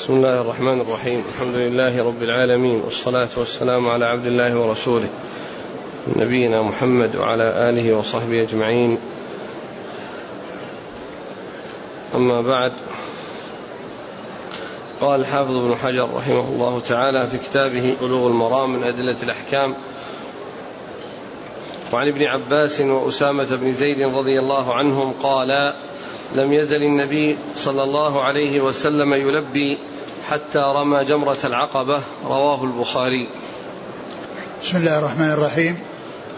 بسم الله الرحمن الرحيم الحمد لله رب العالمين والصلاة والسلام على عبد الله ورسوله نبينا محمد وعلى آله وصحبه أجمعين أما بعد قال الحافظ ابن حجر رحمه الله تعالى في كتابه بلوغ المرام من أدلة الأحكام وعن ابن عباس وأسامة بن زيد رضي الله عنهم قال لم يزل النبي صلى الله عليه وسلم يلبي حتى رمى جمرة العقبة رواه البخاري. بسم الله الرحمن الرحيم.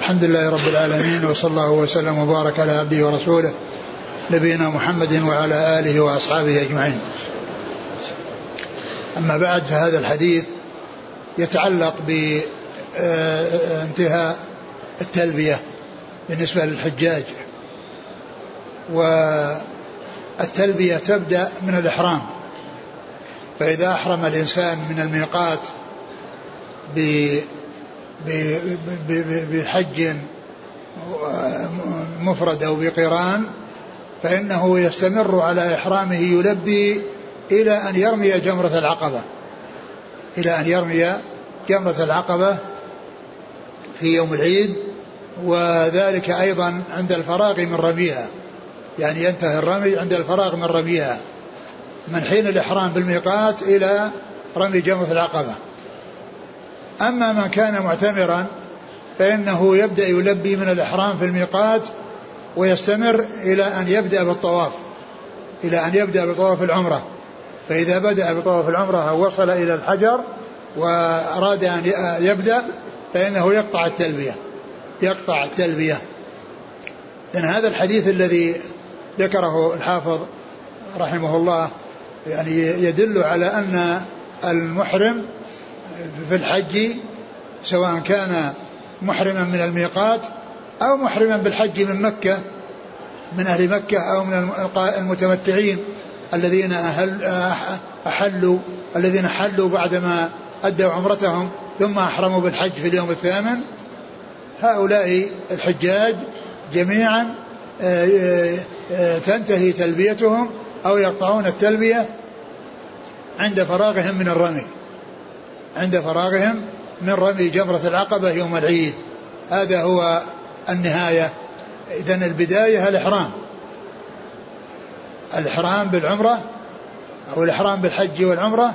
الحمد لله رب العالمين وصلى الله وسلم وبارك على عبده ورسوله نبينا محمد وعلى آله وأصحابه أجمعين. أما بعد فهذا الحديث يتعلق بانتهاء التلبية بالنسبة للحجاج. والتلبية تبدأ من الإحرام. فإذا أحرم الإنسان من الميقات بحج مفرد أو بقران فإنه يستمر على إحرامه يلبي إلى أن يرمي جمرة العقبة. إلى أن يرمي جمرة العقبة في يوم العيد وذلك أيضا عند الفراغ من رميها. يعني ينتهي الرمي عند الفراغ من رميها من حين الإحرام بالميقات إلى رمي جمرة العقبة. أما من كان معتمرا فإنه يبدأ يلبي من الإحرام في الميقات ويستمر إلى أن يبدأ بالطواف إلى أن يبدأ بطواف العمرة. فإذا بدأ بطواف العمرة وصل إلى الحجر وأراد أن يبدأ فإنه يقطع التلبية يقطع التلبية. لأن هذا الحديث الذي ذكره الحافظ رحمه الله يعني يدل على أن المحرم في الحج سواء كان محرما من الميقات أو محرما بالحج من مكة من أهل مكة أو من المتمتعين الذين أهل أحلوا الذين حلوا بعدما أدوا عمرتهم ثم أحرموا بالحج في اليوم الثامن. هؤلاء الحجاج جميعا آه، آه، تنتهي تلبيتهم أو يقطعون التلبية عند فراغهم من الرمي. عند فراغهم من رمي جمرة العقبة يوم العيد. هذا هو النهاية. إذا البداية الإحرام. الإحرام بالعمرة أو الإحرام بالحج والعمرة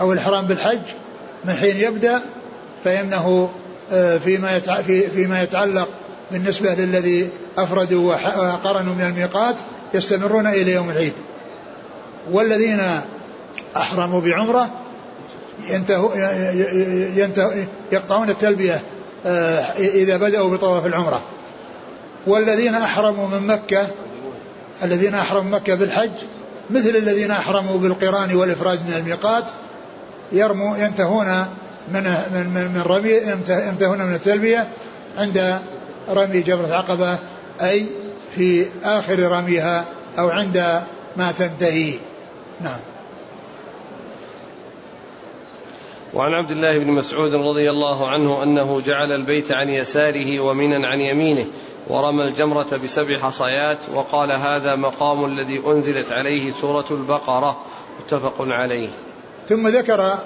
أو الإحرام بالحج من حين يبدأ فإنه آه، فيما فيما يتعلق بالنسبة للذي أفردوا وقرنوا من الميقات يستمرون إلى يوم العيد. والذين أحرموا بعمرة ينتهوا ينتهوا يقطعون التلبية آه، إذا بدأوا بطواف العمرة. والذين أحرموا من مكة الذين أحرموا مكة بالحج مثل الذين أحرموا بالقران والإفراد من الميقات يرموا ينتهون من من من, من رمي ينتهون من التلبية عند رمي جبرة العقبة أي في آخر رميها أو عند ما تنتهي. نعم. وعن عبد الله بن مسعود رضي الله عنه أنه جعل البيت عن يساره ومنا عن يمينه ورمى الجمرة بسبع حصيات وقال هذا مقام الذي أنزلت عليه سورة البقرة متفق عليه. ثم ذكر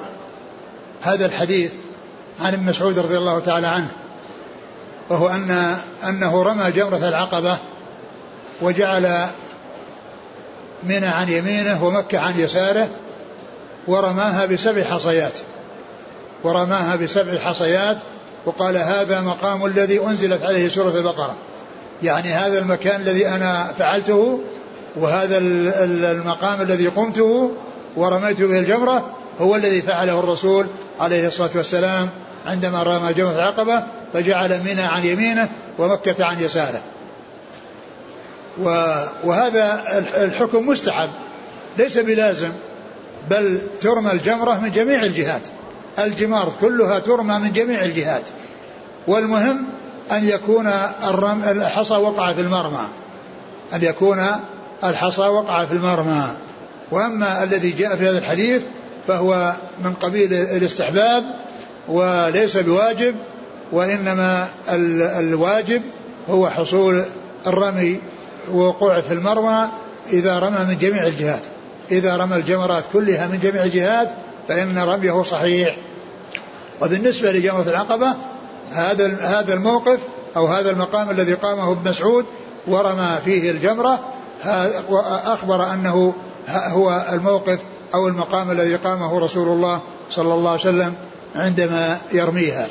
هذا الحديث عن ابن مسعود رضي الله تعالى عنه. وهو أن أنه رمى جمرة العقبة وجعل منى عن يمينه ومكة عن يساره ورماها بسبع حصيات ورماها بسبع حصيات وقال هذا مقام الذي أنزلت عليه سورة البقرة. يعني هذا المكان الذي أنا فعلته وهذا المقام الذي قمته ورميت به الجمرة هو الذي فعله الرسول عليه الصلاة والسلام عندما رمى جمرة العقبة فجعل منى عن يمينه ومكة عن يساره. وهذا الحكم مستحب. ليس بلازم بل ترمى الجمرة من جميع الجهات. الجمار كلها ترمى من جميع الجهات. والمهم أن يكون الحصى وقع في المرمى. أن يكون الحصى وقع في المرمى. وأما الذي جاء في هذا الحديث فهو من قبيل الاستحباب وليس بواجب وإنما الواجب هو حصول الرمي ووقوعه في المرمى إذا رمى من جميع الجهات. إذا رمى الجمرات كلها من جميع الجهات فإن رميه صحيح. وبالنسبة لجمرة العقبة هذا هذا الموقف أو هذا المقام الذي قامه ابن مسعود ورمى فيه الجمرة أخبر أنه هو الموقف أو المقام الذي قامه رسول الله صلى الله عليه وسلم عندما يرميها.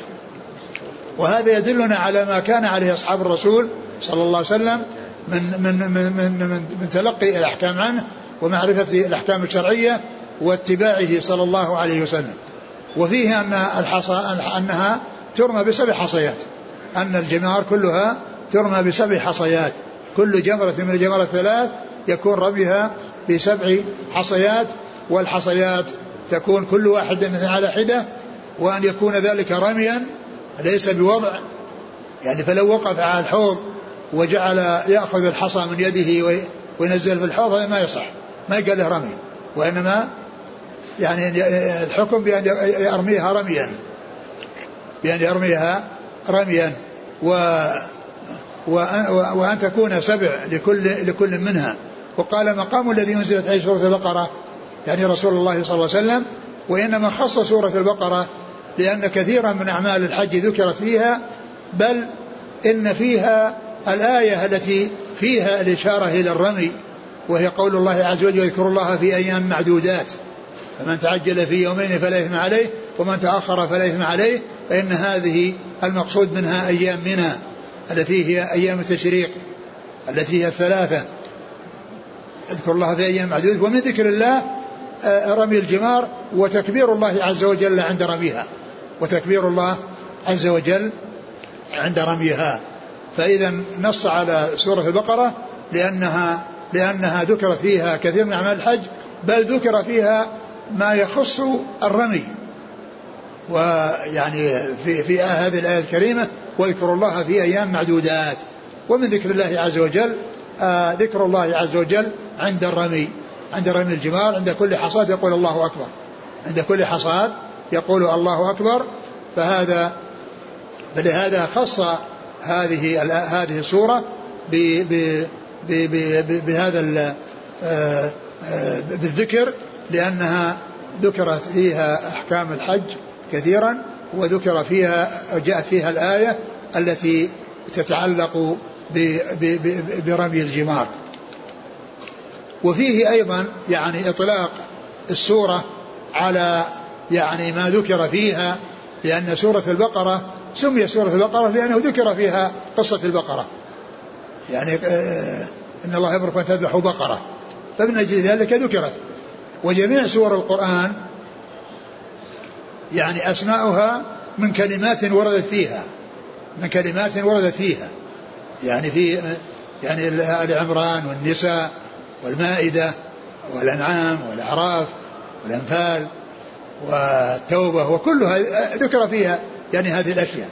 وهذا يدلنا على ما كان عليه أصحاب الرسول صلى الله عليه وسلم من من من من, من, تلقي الأحكام عنه ومعرفة الأحكام الشرعية واتباعه صلى الله عليه وسلم. وفيه أن الحصى أنها ترمى بسبع حصيات. أن الجمار كلها ترمى بسبع حصيات. كل جمرة من الجمرة الثلاث يكون رميها بسبع حصيات والحصيات تكون كل واحد على حدة وأن يكون ذلك رميا ليس بوضع. يعني فلو وقف على الحوض وجعل يأخذ الحصى من يده وينزل في الحوض هذا ما يصح. ما يقال له رمي. وإنما يعني الحكم بأن يرميها رميا. بأن يرميها رميا. و وأن تكون سبع لكل لكل منها. وقال مقام الذي أنزلت عليه سورة البقرة. يعني رسول الله صلى الله عليه وسلم. وإنما خص سورة البقرة لأن كثيرا من أعمال الحج ذكرت فيها بل إن فيها الآية التي فيها الإشارة إلى الرمي وهي قول الله عز وجل يذكر الله في أيام معدودات فمن تعجل في يومين فلا إثم عليه ومن تأخر فلا إثم عليه فإن هذه المقصود منها أيام منى التي هي أيام التشريق التي هي الثلاثة. اذكر الله في أيام معدودة ومن ذكر الله آه، رمي الجمار وتكبير الله عز وجل عند رميها. وتكبير الله عز وجل عند رميها. فإذا نص على سورة البقرة لأنها لأنها ذكرت فيها كثير من أعمال الحج بل ذكر فيها ما يخص الرمي. ويعني في في هذه الآية الكريمة واذكروا الله في أيام معدودات. ومن ذكر الله عز وجل آه ذكر الله عز وجل عند الرمي. عند رمي الجمار عند كل حصاد يقول الله أكبر. عند كل حصاد يقول الله أكبر فهذا فلهذا خص هذه هذه السورة بهذا آه، آه، بالذكر لأنها ذكرت فيها أحكام الحج كثيرا وذكر فيها جاءت فيها الآية التي تتعلق برمي الجمار. وفيه أيضا يعني إطلاق السورة على يعني ما ذكر فيها لأن سورة البقرة سمي سورة البقرة لأنه ذكر فيها قصة البقرة. يعني آه، إن الله يأمركم أن تذبحوا بقرة. فمن أجل ذلك ذكرت. وجميع سور القرآن يعني أسماؤها من كلمات وردت فيها. من كلمات وردت فيها. يعني في يعني آل عمران والنساء والمائدة والأنعام والأعراف والأنفال والتوبة وكلها ذكر فيها يعني هذه الأشياء.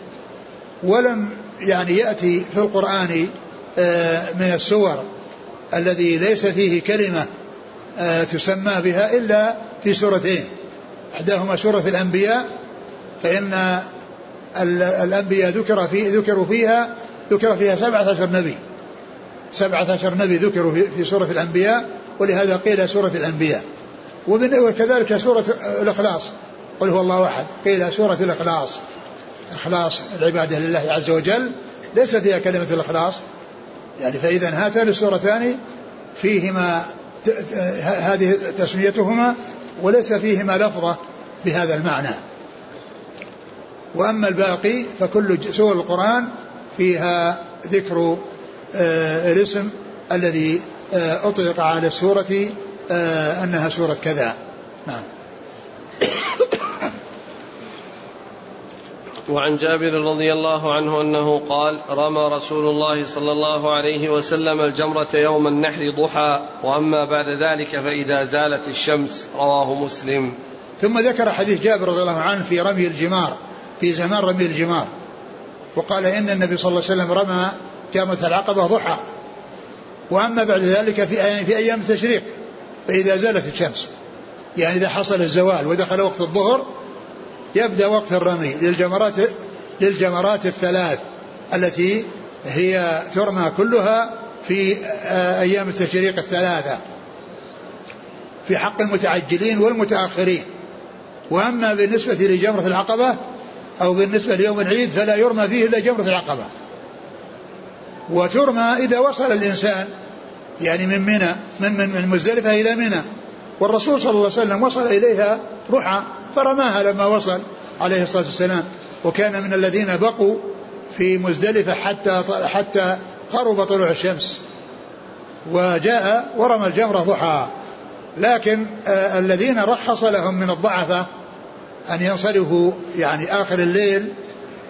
ولم يعني يأتي في القرآن آه، من السور الذي ليس فيه كلمة آه، تسمى بها إلا في سورتين. إحداهما سورة الأنبياء فإن الأنبياء ذكر في ذكروا فيها ذكر فيها سبعة عشر نبي. سبعة عشر نبي ذكروا في سورة الأنبياء ولهذا قيل سورة الأنبياء. وكذلك سورة الإخلاص. قل هو الله أحد. قيل سورة الإخلاص. إخلاص العبادة لله عز وجل. ليس فيها كلمة الإخلاص. يعني فإذا هاتان السورتان فيهما هذه تسميتهما وليس فيهما لفظة بهذا المعنى. وأما الباقي فكل سور القرآن فيها ذكر آه، الاسم الذي آه، أطلق على السورة أنها سورة كذا. نعم. وعن جابر رضي الله عنه أنه قال رمى رسول الله صلى الله عليه وسلم الجمرة يوم النحر ضحى وأما بعد ذلك فإذا زالت الشمس رواه مسلم. ثم ذكر حديث جابر رضي الله عنه في رمي الجمار في زمان رمي الجمار. وقال إن النبي صلى الله عليه وسلم رمى جمره العقبة ضحى. وأما بعد ذلك في أيام في أيام التشريق. فإذا زالت الشمس يعني إذا حصل الزوال ودخل وقت الظهر يبدأ وقت الرمي للجمرات للجمرات الثلاث التي هي ترمى كلها في آه، أيام التشريق الثلاثة. في حق المتعجلين والمتأخرين. وأما بالنسبة لجمرة العقبة أو بالنسبة ليوم العيد فلا يرمى فيه إلا جمرة العقبة. وترمى إذا وصل الإنسان يعني من منى من من من مزدلفة إلى منى. والرسول صلى الله عليه وسلم وصل إليها رحى فرماها لما وصل عليه الصلاة والسلام. وكان من الذين بقوا في مزدلفة حتى حتى قرب طلوع الشمس. وجاء ورمى الجمرة ضحى. لكن آه الذين رخص لهم من الضعفة أن ينصرفوا يعني آخر الليل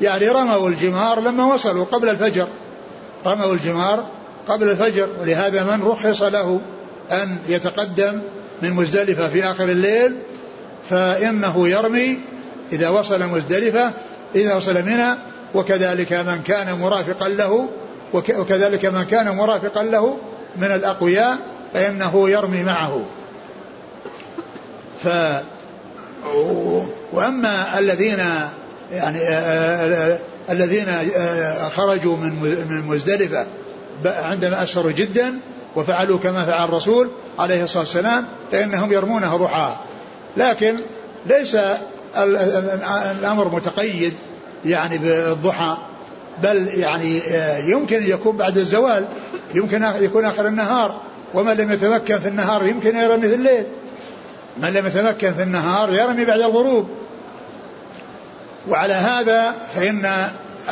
يعني رموا الجمار لما وصلوا قبل الفجر. رموا الجمار قبل الفجر ولهذا من رخص له أن يتقدم من مزدلفة في آخر الليل فإنه يرمي إذا وصل مزدلفة إذا وصل منى وكذلك من كان مرافقا له وكذلك من كان مرافقا له من الأقوياء فإنه يرمي معه ف وأما الذين يعني الذين خرجوا من من مزدلفة عندما أسروا جدا وفعلوا كما فعل الرسول عليه الصلاة والسلام فإنهم يرمونها ضحى لكن ليس الأمر متقيد يعني بالضحى بل يعني يمكن أن يكون بعد الزوال يمكن يكون آخر النهار. ومن لم يتمكن في النهار يمكن يرمي في الليل. من لم يتمكن في النهار يرمي بعد الغروب. وعلى هذا فإن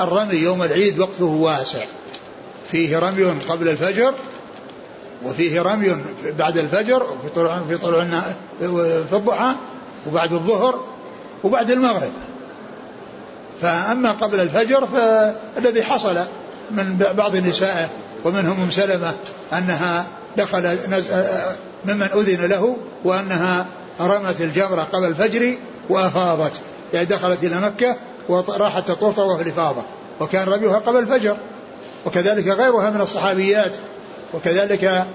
الرمي يوم العيد وقته واسع. فيه رمي قبل الفجر وفيه رمي بعد الفجر في طلوع في طلوع في الضحى وبعد الظهر وبعد المغرب. فأما قبل الفجر فالذي حصل من بعض نسائه ومنهم أم سلمة أنها دخل ممن أذن له وأنها رمت الجمره قبل الفجر وأفاضت. يعني دخلت إلى مكة وراحت تطوف طواف الافاضه وكان رميها قبل الفجر. وكذلك غيرها من الصحابيات. وكذلك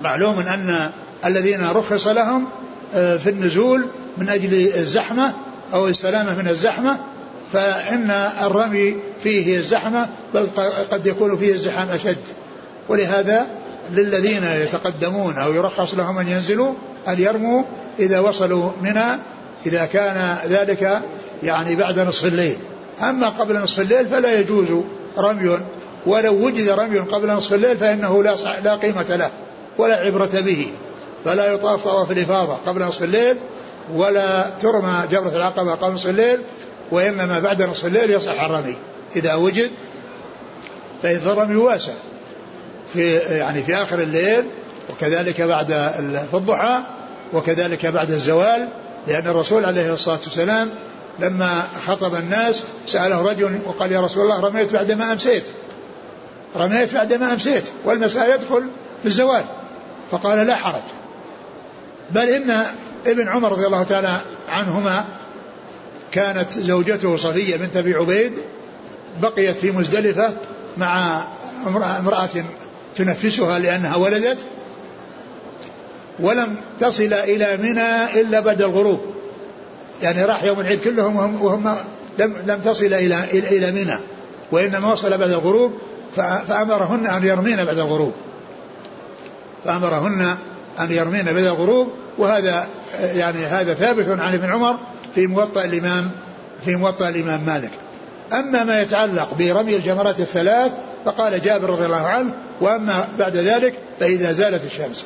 معلوم أن الذين رخص لهم آه، في النزول من أجل الزحمة أو السلامة من الزحمة فإن الرمي فيه الزحمة بل قد يكون فيه الزحام أشد. ولهذا للذين يتقدمون أو يرخص لهم أن ينزلوا أن يرموا إذا وصلوا منى إذا كان ذلك يعني بعد نصف الليل. أما قبل نصف الليل فلا يجوز رمي ولو وجد رمي قبل نصف الليل فإنه لا, لا قيمة له ولا عبرة به فلا يطاف طواف الإفاضة قبل نصف الليل ولا ترمى جبرة العقبة قبل نصف الليل وإنما بعد نصف الليل يصح الرمي. إذا وجد فإذا الرمي واسع في يعني في آخر الليل وكذلك بعد في الضحى وكذلك بعد الزوال لأن الرسول عليه الصلاة والسلام لما خطب الناس سأله رجل وقال يا رسول الله رميت بعدما أمسيت. رميت بعدما أمسيت. والمساء يدخل في الزوال. فقال لا حرج. بل إن ابن عمر رضي الله تعالى عنهما كانت زوجته صفية بنت أبي عبيد بقيت في مزدلفة مع امرأة تنفسها لأنها ولدت ولم تصل إلى منى إلا بعد الغروب. يعني راح يوم العيد كلهم وهم, وهم لم, لم تصل إلى إلى منى وإنما وصل بعد الغروب فأمرهن أن يرمين بعد الغروب. فأمرهن أن يرمين بعد الغروب وهذا يعني هذا ثابت عن ابن عمر في موطأ الإمام في موطأ الإمام مالك. أما ما يتعلق برمي الجمرات الثلاث فقال جابر رضي الله عنه وأما بعد ذلك فإذا زالت الشمس.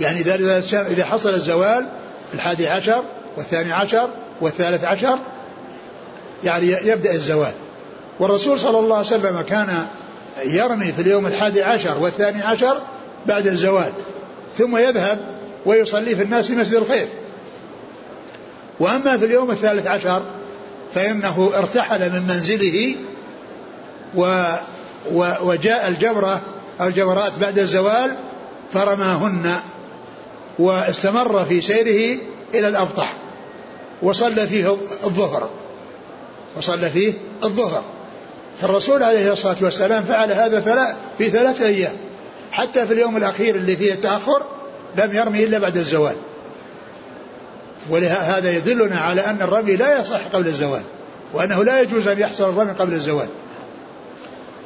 يعني إذا إذا حصل الزوال الحادي عشر والثاني عشر والثالث عشر يعني يبدأ الزوال. والرسول صلى الله عليه وسلم كان يرمي في اليوم الحادي عشر والثاني عشر بعد الزوال ثم يذهب ويصلي في الناس في مسجد الخير. وأما في اليوم الثالث عشر فإنه ارتحل من منزله و وجاء الجبرة الجبرات بعد الزوال فرماهن واستمر في سيره إلى الأبطح وصلى فيه الظهر وصلى فيه الظهر فالرسول عليه الصلاة والسلام فعل هذا في ثلاث أيام حتى في اليوم الأخير اللي فيه التأخر لم يرمي إلا بعد الزوال. ولهذا يدلنا على أن الرمي لا يصح قبل الزوال وأنه لا يجوز أن يحصل الرمي قبل الزوال.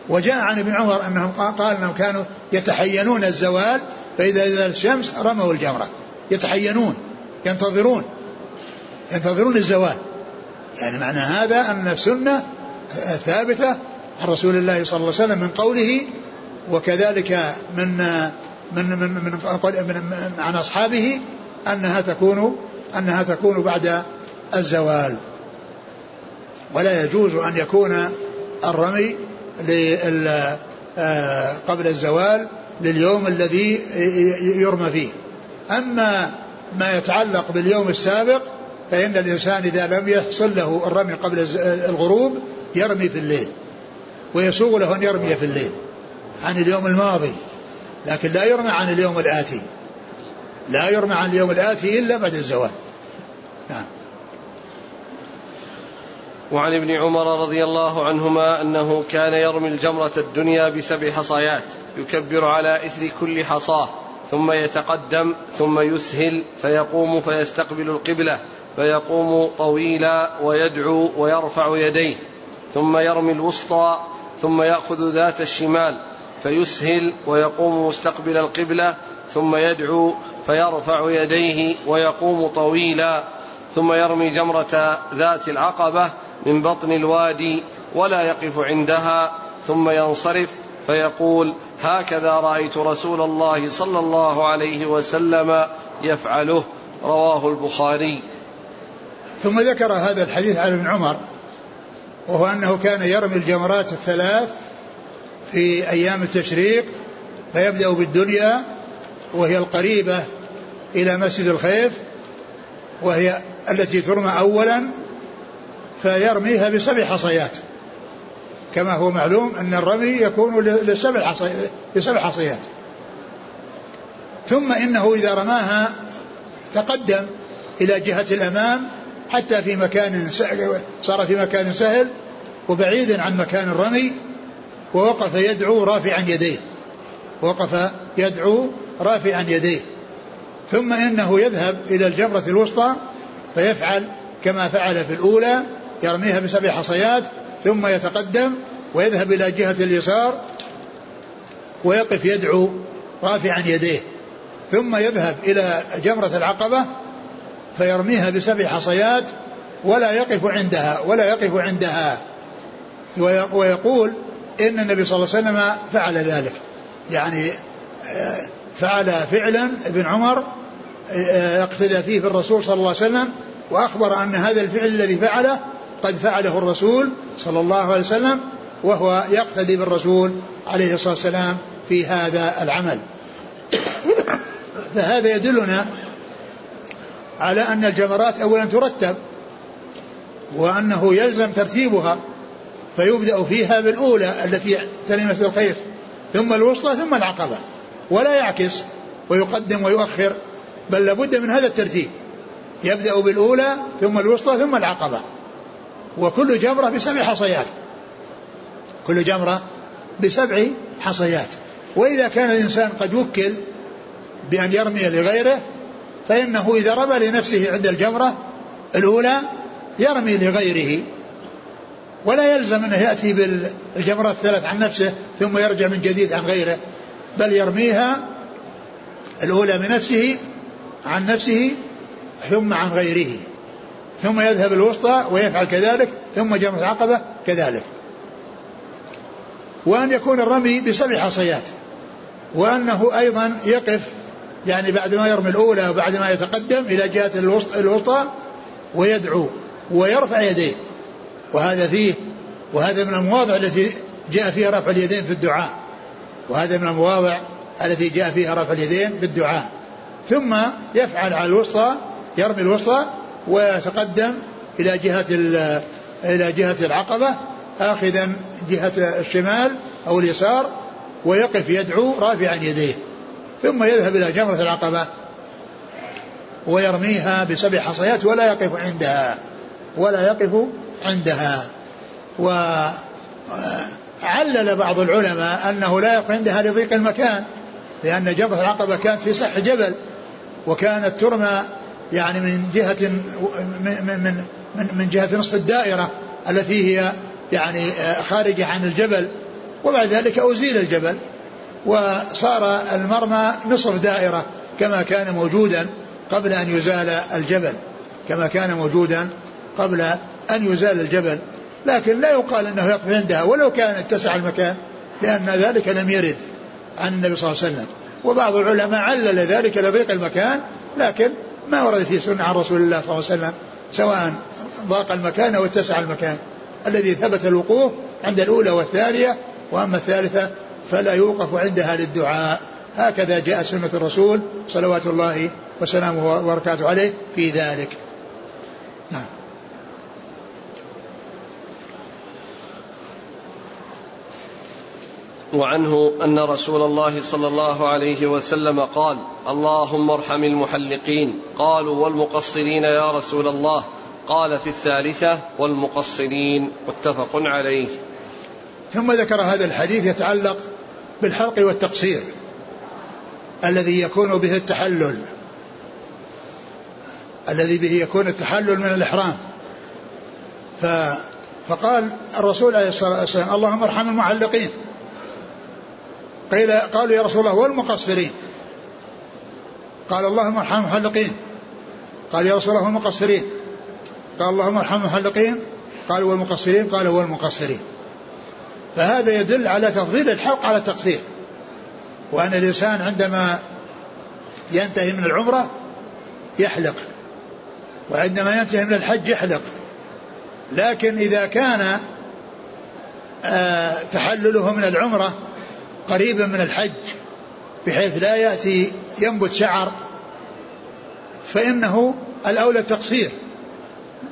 وجاء عن ابن عمر أنهم قال أنهم كانوا يتحينون الزوال فإذا زالت الشمس رموا الجمرة يتحينون ينتظرون ينتظرون الزوال يعني معنى هذا أن السنة ثابتة عن رسول الله صلى الله عليه وسلم من قوله وكذلك من من من من, من, من عن أصحابه أنها تكون أنها تكون بعد الزوال. ولا يجوز أن يكون الرمي آه، قبل الزوال لليوم الذي يرمى فيه. أما ما يتعلق باليوم السابق فإن الإنسان إذا لم يحصل له الرمي قبل الغروب يرمي في الليل ويسوغ له أن يرمي في الليل عن اليوم الماضي لكن لا يرمى عن اليوم الآتي. لا يرمى عن اليوم الآتي إلا بعد الزوال. نعم. وعن ابن عمر رضي الله عنهما أنه كان يرمي الجمرة الدنيا بسبع حصيات. يكبر على إثر كل حصاه ثم يتقدم ثم يسهل فيقوم فيستقبل القبلة فيقوم طويلا ويدعو ويرفع يديه ثم يرمي الوسطى ثم يأخذ ذات الشمال فيسهل ويقوم مستقبل القبلة ثم يدعو فيرفع يديه ويقوم طويلا ثم يرمي جمرة ذات العقبة من بطن الوادي ولا يقف عندها ثم ينصرف فيقول هكذا رأيت رسول الله صلى الله عليه وسلم يفعله رواه البخاري. ثم ذكر هذا الحديث عن ابن عمر وهو أنه كان يرمي الجمرات الثلاث في أيام التشريق فيبدأ بالدنيا وهي القريبة إلى مسجد الخيف وهي التي ترمى اولا فيرميها بسبع حصيات. كما هو معلوم أن الرمي يكون لسبع لسبع حصيات. ثم إنه إذا رماها تقدم إلى جهة الأمام حتى في مكان صار في مكان سهل وبعيد عن مكان الرمي ووقف يدعو رافعا يديه. وقف يدعو رافعا يديه. ثم إنه يذهب إلى الجمره الوسطى فيفعل كما فعل في الأولى يرميها بسبع حصيات ثم يتقدم ويذهب إلى جهة اليسار ويقف يدعو رافعا يديه ثم يذهب إلى جمرة العقبة فيرميها بسبع حصيات ولا يقف عندها ولا يقف عندها. ويقول إن النبي صلى الله عليه وسلم فعل ذلك. يعني آه، فعل فعلا ابن عمر آه، اقتدى فيه بالرسول صلى الله عليه وسلم وأخبر أن هذا الفعل الذي فعله قد فعله الرسول صلى الله عليه وسلم وهو يقتدي بالرسول عليه الصلاة والسلام في هذا العمل. فهذا يدلنا على أن الجمرات أولا ترتب وأنه يلزم ترتيبها فيبدأ فيها بالأولى التي تلي مسجد الخيف ثم الوسطى ثم العقبة ولا يعكس ويقدم ويؤخر بل لابد من هذا الترتيب. يبدأ بالأولى ثم الوسطى ثم العقبة. وكل جمرة بسبع حصيات. كل جمرة بسبع حصيات. وإذا كان الإنسان قد وكل بأن يرمي لغيره فإنه إذا رمى لنفسه عند الجمرة الأولى يرمي لغيره. ولا يلزم أنه يأتي بالجمرات الثلاث عن نفسه ثم يرجع من جديد عن غيره. بل يرميها الأولى من نفسه عن نفسه ثم عن غيره. ثم يذهب الوسطى ويفعل كذلك ثم جمع العقبة كذلك. وأن يكون الرمي بسبع حصيات وأنه أيضا يقف يعني بعد ما يرمي الأولى وبعد ما يتقدم إلى جهة الوسطى ويدعو ويرفع يديه. وهذا فيه وهذا من المواضع التي جاء فيها رفع اليدين في الدعاء. وهذا من المواضع التي جاء فيها رفع اليدين بالدعاء. ثم يفعل على الوسطى يرمي الوسطى ويتقدم إلى جهة إلى جهة العقبة آخذا جهة الشمال أو اليسار ويقف يدعو رافعا يديه ثم يذهب إلى جمرة العقبة ويرميها بسبع حصيات ولا يقف عندها ولا يقف عندها. وعلل بعض العلماء أنه لا يقف عندها لضيق المكان لأن جمرة العقبة كانت في سح جبل وكانت ترمى يعني من جهة من من من, جهة نصف الدائرة التي هي يعني خارجة عن الجبل وبعد ذلك أزيل الجبل وصار المرمى نصف دائرة كما كان موجودا قبل أن يزال الجبل كما كان موجودا قبل أن يزال الجبل. لكن لا يقال أنه يقف عندها ولو كان اتسع المكان لأن ذلك لم يرد عن النبي صلى الله عليه وسلم. وبعض العلماء علل ذلك لضيق المكان لكن ما ورد في سنة عن رسول الله صلى الله عليه وسلم سواء ضاق المكان أو اتسع المكان. الذي ثبت الوقوف عند الأولى والثانية وأما الثالثة فلا يوقف عندها للدعاء. هكذا جاء سنة الرسول صلوات الله وسلامه وبركاته عليه في ذلك. وعنه أن رسول الله صلى الله عليه وسلم قال اللهم ارحم المحلقين قالوا والمقصرين يا رسول الله قال في الثالثة والمقصرين متفق عليه. ثم ذكر هذا الحديث يتعلق بالحلق والتقصير الذي يكون به التحلل الذي به يكون التحلل من الإحرام. ف فقال الرسول عليه الصلاة والسلام اللهم ارحم المعلقين قيل قالوا يا رسول الله والمقصرين. قال اللهم ارحم المحلقين قال يا رسول الله والمقصرين. قال اللهم ارحم المحلقين قال والمقصرين. قال والمقصرين. فهذا يدل على تفضيل الحلق على التقصير. وأن الإنسان عندما ينتهي من العمرة يحلق. وعندما ينتهي من الحج يحلق. لكن إذا كان آه، تحلله من العمرة قريبا من الحج بحيث لا يأتي ينبت شعر فإنه الأولى التقصير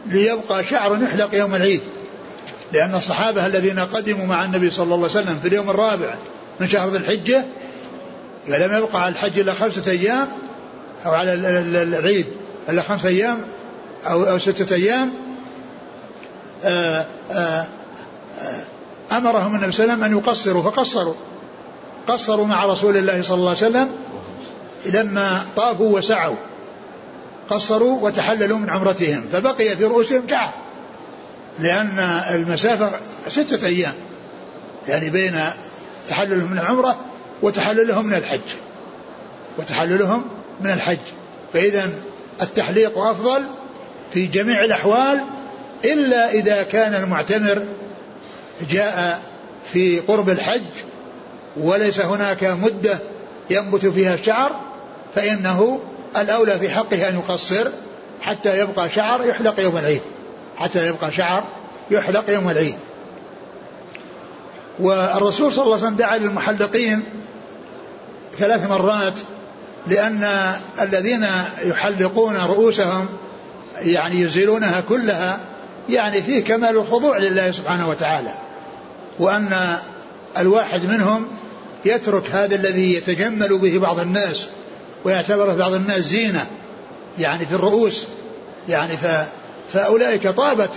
ليبقى شعر يحلق يوم العيد. لأن الصحابة الذين قدموا مع النبي صلى الله عليه وسلم في اليوم الرابع من شهر ذي الحجة فلم يبقى على الحج إلا خمسة أيام أو على العيد إلا خمسة أيام أو أو ستة أيام آآ آه، آآ آه، آه، أمرهم النبي صلى الله عليه وسلم أن يقصروا فقصروا. قصروا مع رسول الله صلى الله عليه وسلم لما طافوا وسعوا. قصروا وتحللوا من عمرتهم فبقي في رؤوسهم شعر. لأن المسافة ستة أيام. يعني بين تحللهم من العمرة وتحللهم من الحج. وتحللهم من الحج. فإذا التحليق أفضل في جميع الأحوال إلا إذا كان المعتمر جاء في قرب الحج وليس هناك مدة ينبت فيها الشعر فإنه الأولى في حقه أن يقصر حتى يبقى شعر يحلق يوم العيد. حتى يبقى شعر يحلق يوم العيد. والرسول صلى الله عليه وسلم دعا للمحلقين ثلاث مرات لأن الذين يحلقون رؤوسهم يعني يزيلونها كلها يعني فيه كمال الخضوع لله سبحانه وتعالى. وأن الواحد منهم يترك هذا الذي يتجمل به بعض الناس ويعتبره بعض الناس زينة يعني في الرؤوس يعني ف فأولئك طابت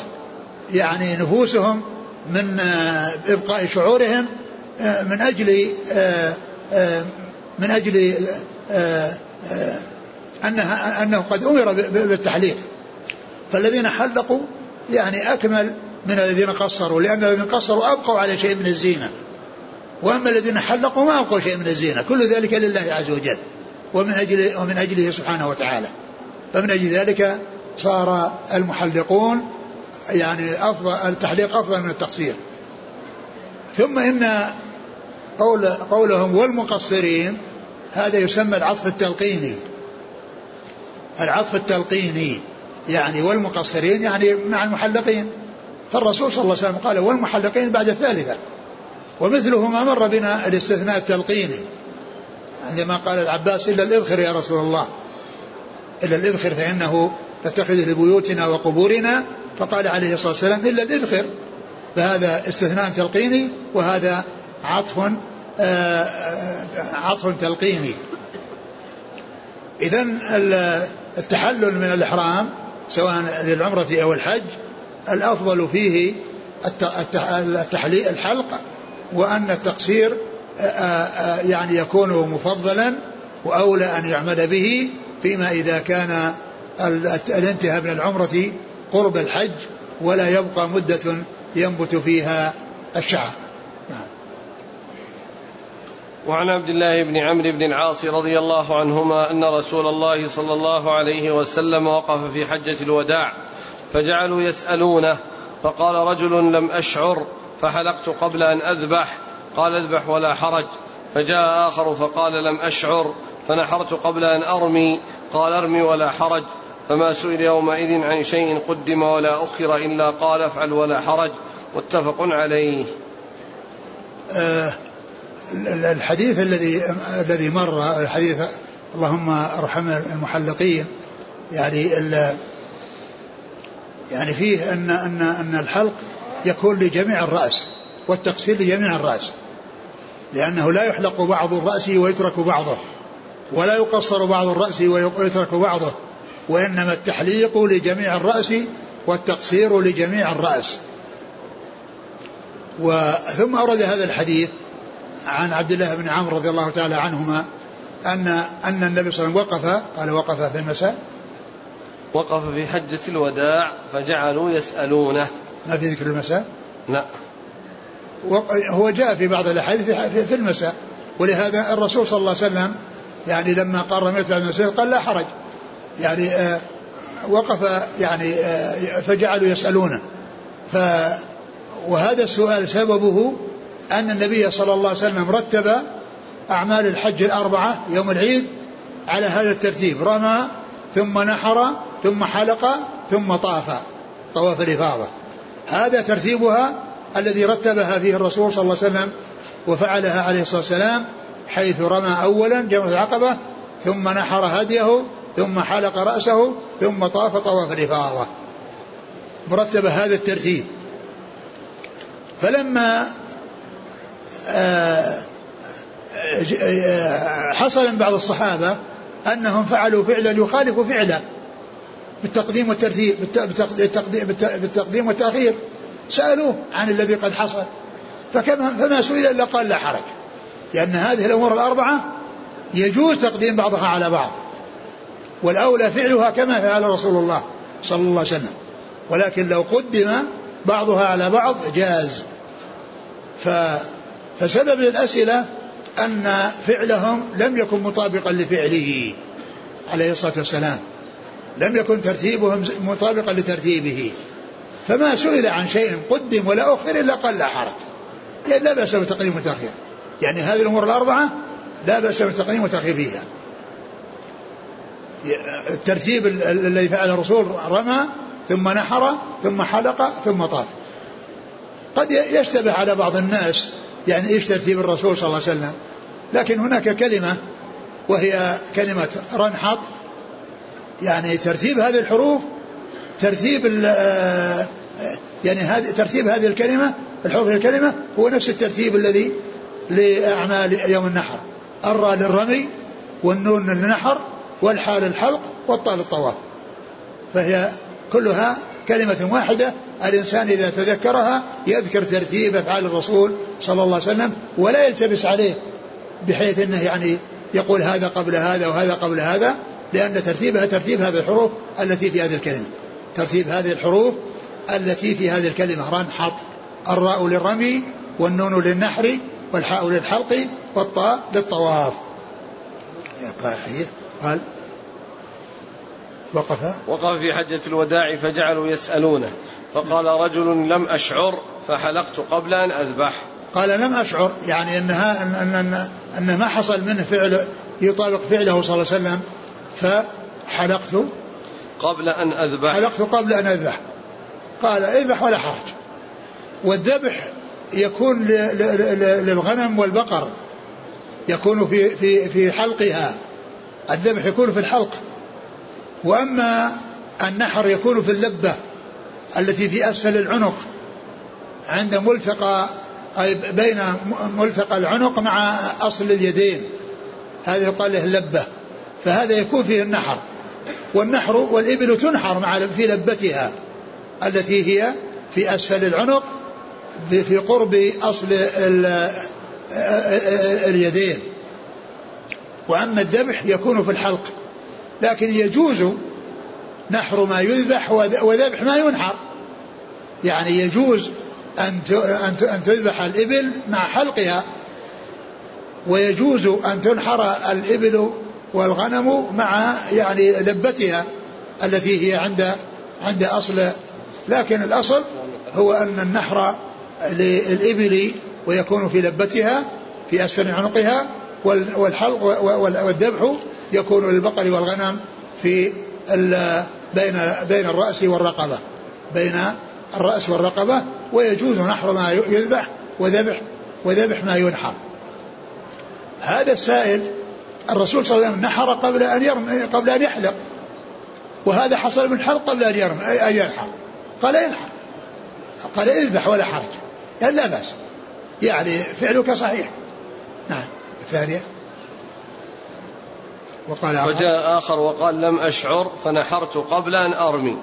يعني نفوسهم من إبقاء شعورهم من أجل من أجل أنها أنه قد أمر بالتحليق. فالذين حلقوا يعني أكمل من الذين قصروا لأن الذين قصروا أبقوا على شيء من الزينة. وأما الذين حلقوا ما أبقوا شيء من الزينة. كل ذلك لله عز وجل. ومن أجل ومن أجله سبحانه وتعالى. فمن أجل ذلك صار المحلقون يعني أفضل التحليق أفضل من التقصير. ثم إن قول قولهم والمقصرين هذا يسمى العطف التلقيني. العطف التلقيني يعني والمقصرين يعني مع المحلقين. فالرسول صلى الله عليه وسلم قال والمحلقين بعد الثالثة. ومثله ما مر بنا الاستثناء التلقيني. عندما قال العباس إلا الإذخر يا رسول الله. إلا الإذخر فإنه نتخذه لبيوتنا وقبورنا. فقال عليه الصلاة والسلام إلا الإذخر فهذا استثناء تلقيني وهذا عطف آه، آه، عطف تلقيني. إذا التحلل من الإحرام سواء للعمرة أو الحج الأفضل فيه التحليل الحلق وأن التقصير يعني يكون مفضلا وأولى أن يعمل به فيما إذا كان الانتهاء من العمرة قرب الحج ولا يبقى مدة ينبت فيها الشعر. وعن عبد الله بن عمرو بن العاص رضي الله عنهما أن رسول الله صلى الله عليه وسلم وقف في حجة الوداع فجعلوا يسألونه فقال رجل لم أشعر فحلقت قبل أن أذبح قال اذبح ولا حرج. فجاء آخر فقال لم أشعر فنحرت قبل أن أرمي قال أرمي ولا حرج. فما سئل يومئذ عن شيء قدم ولا أخر إلا قال افعل ولا حرج متفق عليه. آه الحديث الذي الذي مر الحديث اللهم ارحم المحلقين يعني يعني فيه أن أن أن الحلق يكون لجميع الرأس والتقصير لجميع الرأس لأنه لا يحلق بعض الرأس ويترك بعضه ولا يقصر بعض الرأس ويترك بعضه وإنما التحليق لجميع الرأس والتقصير لجميع الرأس. وثم أورد هذا الحديث عن عبد الله بن عمرو رضي الله تعالى عنهما أن أن النبي صلى الله عليه وسلم وقف قال وقف في المساء. وقف في حجة الوداع فجعلوا يسألونه. ما في ذكر المساء؟ لا. هو جاء في بعض الأحاديث في المساء. ولهذا الرسول صلى الله عليه وسلم يعني لما قال رميت على المساء قال لا حرج. يعني آه وقف يعني آه فجعلوا يسألونه. ف وهذا السؤال سببه أن النبي صلى الله عليه وسلم رتب أعمال الحج الأربعة يوم العيد على هذا الترتيب. رمى ثم نحر ثم حلق ثم طاف. طواف الإفاضة. هذا ترتيبها الذي رتبها فيه الرسول صلى الله عليه وسلم وفعلها عليه الصلاة والسلام حيث رمى أولا جمرة العقبة ثم نحر هديه ثم حلق رأسه ثم طاف طواف الإفاضة. مرتب هذا الترتيب. فلما آه، آه، حصل من بعض الصحابة أنهم فعلوا فعلا يخالف فعله. بالتقديم والترتيب بالتقديم والتأخير. سألوه عن الذي قد حصل. فكما فما سئل إلا قال لا حرج. لأن هذه الأمور الأربعة يجوز تقديم بعضها على بعض. والأولى فعلها كما فعل رسول الله صلى الله عليه وسلم. ولكن لو قدم بعضها على بعض جاز. ف فسبب الأسئلة أن فعلهم لم يكن مطابقا لفعله عليه الصلاة والسلام. لم يكن ترتيبهم مطابقا لترتيبه. فما سئل عن شيء قدم ولا أخر إلا لا حرج. يعني لا بأس بتقديم وتأخير. يعني هذه الأمور الأربعة لا بأس بتقديم وتأخير فيها. الترتيب الذي فعله الرسول رمى ثم نحر ثم حلق ثم طاف. قد يشتبه على بعض الناس يعني إيش ترتيب الرسول صلى الله عليه وسلم؟ لكن هناك كلمة وهي كلمة رنحط يعني ترتيب هذه الحروف ترتيب يعني هذه ترتيب هذه الكلمة الحروف الكلمة هو نفس الترتيب الذي لأعمال يوم النحر. الراء للرمي والنون للنحر والحال الحلق والطاء للطواف. فهي كلها كلمة واحدة الإنسان إذا تذكرها يذكر ترتيب أفعال الرسول صلى الله عليه وسلم ولا يلتبس عليه بحيث أنه يعني يقول هذا قبل هذا وهذا قبل هذا. لأن ترتيبها ترتيب هذه الحروف التي في هذه الكلمة. ترتيب هذه الحروف التي في هذه الكلمة. رنحط الراء للرمي والنون للنحر والحاء للحلق والطاء للطواف. يقرأ الحديث قال. وقف. وقف في حجة الوداع فجعلوا يسألونه. فقال رجل لم أشعر فحلقت قبل أن أذبح. قال لم أشعر يعني أنها أن, أن, أن, أن ما حصل منه فعل يطابق فعله صلى الله عليه وسلم. فحلقت قبل أن أذبح. حلقت قبل أن أذبح. قال اذبح ولا حرج. والذبح يكون للغنم والبقر. يكون في في في حلقها. الذبح يكون في الحلق. وأما النحر يكون في اللبة التي في أسفل العنق. عند ملتقى أي بين ملتقى العنق مع أصل اليدين. هذا يقال له اللبة. فهذا يكون فيه النحر. والنحر والإبل تنحر مع في لبتها التي هي في أسفل العنق في قرب أصل اليدين. وأما الذبح يكون في الحلق. لكن يجوز نحر ما يذبح وذبح ما ينحر. يعني يجوز أن أن تذبح الإبل مع حلقها ويجوز أن تنحر الإبل والغنم مع يعني لبتها التي هي عند عند أصل لكن الأصل هو أن النحر للإبل ويكون في لبتها في أسفل عنقها والحلق والذبح يكون للبقر والغنم في بين بين الرأس والرقبة بين الرأس والرقبة ويجوز نحر ما يذبح وذبح وذبح ما ينحر. هذا السائل الرسول صلى الله عليه وسلم نحر قبل أن يرمي قبل أن يحلق. وهذا حصل من حلق قبل أن يرمي أن ينحر. قال ينحر. قال اذبح ولا حرج. قال لا بأس. يعني فعلك صحيح. نعم. الثانية. وقال آخر وجاء آخر وقال لم أشعر فنحرت قبل أن أرمي.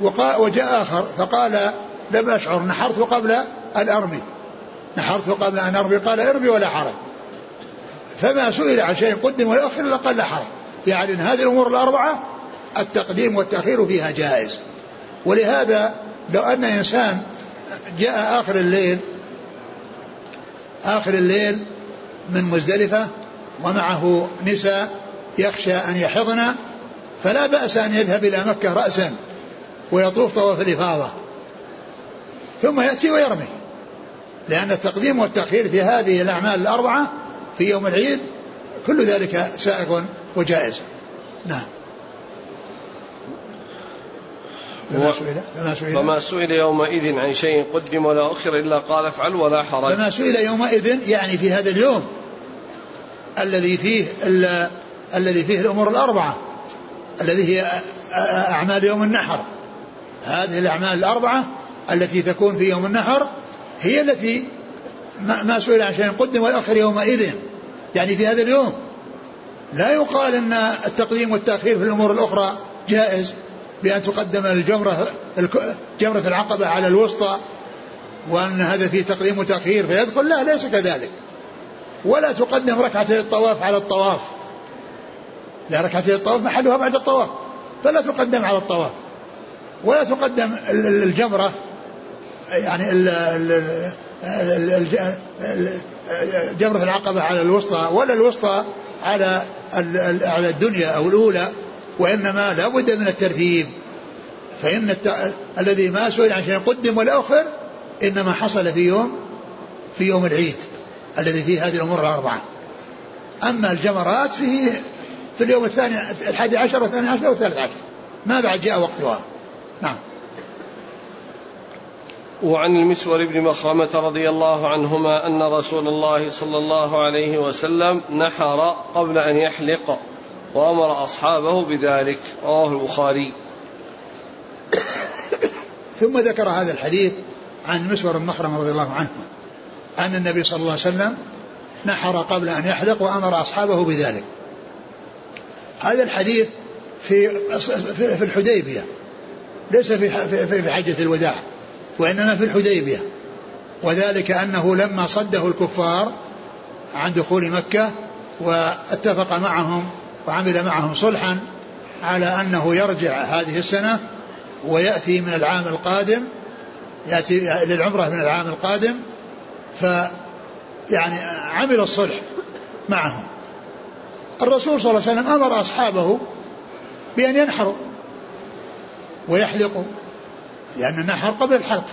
وقال وجاء آخر فقال لم أشعر نحرت قبل أن أرمي. نحرت قبل أن أرمي. قال ارمي ولا حرج. فما سئل عن شيء قدم ولا أخر إلا قال لا حرج. يعني هذه الأمور الأربعة التقديم والتأخير فيها جائز. ولهذا لو أن إنسان جاء آخر الليل آخر الليل من مزدلفة ومعه نساء يخشى أن يحضن فلا بأس أن يذهب إلى مكة رأسا ويطوف طواف الإفاضة ثم يأتي ويرمي. لأن التقديم والتأخير في هذه الأعمال الأربعة في يوم العيد كل ذلك سائغ وجائز. نعم. فما سئل فما سئل, فما سئل يومئذ عن شيء قدم ولا أخر إلا قال افعل ولا حرج. فما سئل يومئذ يعني في هذا اليوم الذي فيه الذي فيه الأمور الأربعة الذي هي أعمال يوم النحر. هذه الأعمال الأربعة التي تكون في يوم النحر هي التي ما سئل عن شيء قدم والأخر يومئذ. يعني في هذا اليوم. لا يقال أن التقديم والتأخير في الأمور الأخرى جائز بأن تقدم الجمرة جمرة العقبة على الوسطى وأن هذا فيه تقديم وتأخير فيدخل. لا ليس كذلك. ولا تقدم ركعتي الطواف على الطواف. لا ركعتي الطواف محلها بعد الطواف. فلا تقدم على الطواف. ولا تقدم الجمرة. يعني جمرة العقبة على الوسطى ولا الوسطى على على الدنيا أو الأولى وإنما لا بد من الترتيب. فإن الت... الذي ما سئل عن شيء قدم ولا أخر إنما حصل في يوم في يوم العيد الذي فيه هذه الأمور الأربعة. أما الجمرات فيه في اليوم الثاني الحادي عشر والثاني عشر والثالث عشر. ما بعد جاء وقتها. نعم. وعن المسور بن مخرمة رضي الله عنهما أن رسول الله صلى الله عليه وسلم نحر قبل أن يحلق وأمر أصحابه بذلك. رواه البخاري. ثم ذكر هذا الحديث عن مسور بن مخرمة رضي الله عنه أن النبي صلى الله عليه وسلم نحر قبل أن يحلق وأمر أصحابه بذلك. هذا الحديث في في الحديبية ليس في في حجة الوداع. وإنما في الحديبية. وذلك أنه لما صده الكفار عن دخول مكة واتفق معهم وعمل معهم صلحا على أنه يرجع هذه السنة ويأتي من العام القادم يأتي للعمرة من العام القادم ف يعني عمل الصلح معهم. الرسول صلى الله عليه وسلم أمر أصحابه بأن ينحروا ويحلقوا. لأن النحر قبل الحلق.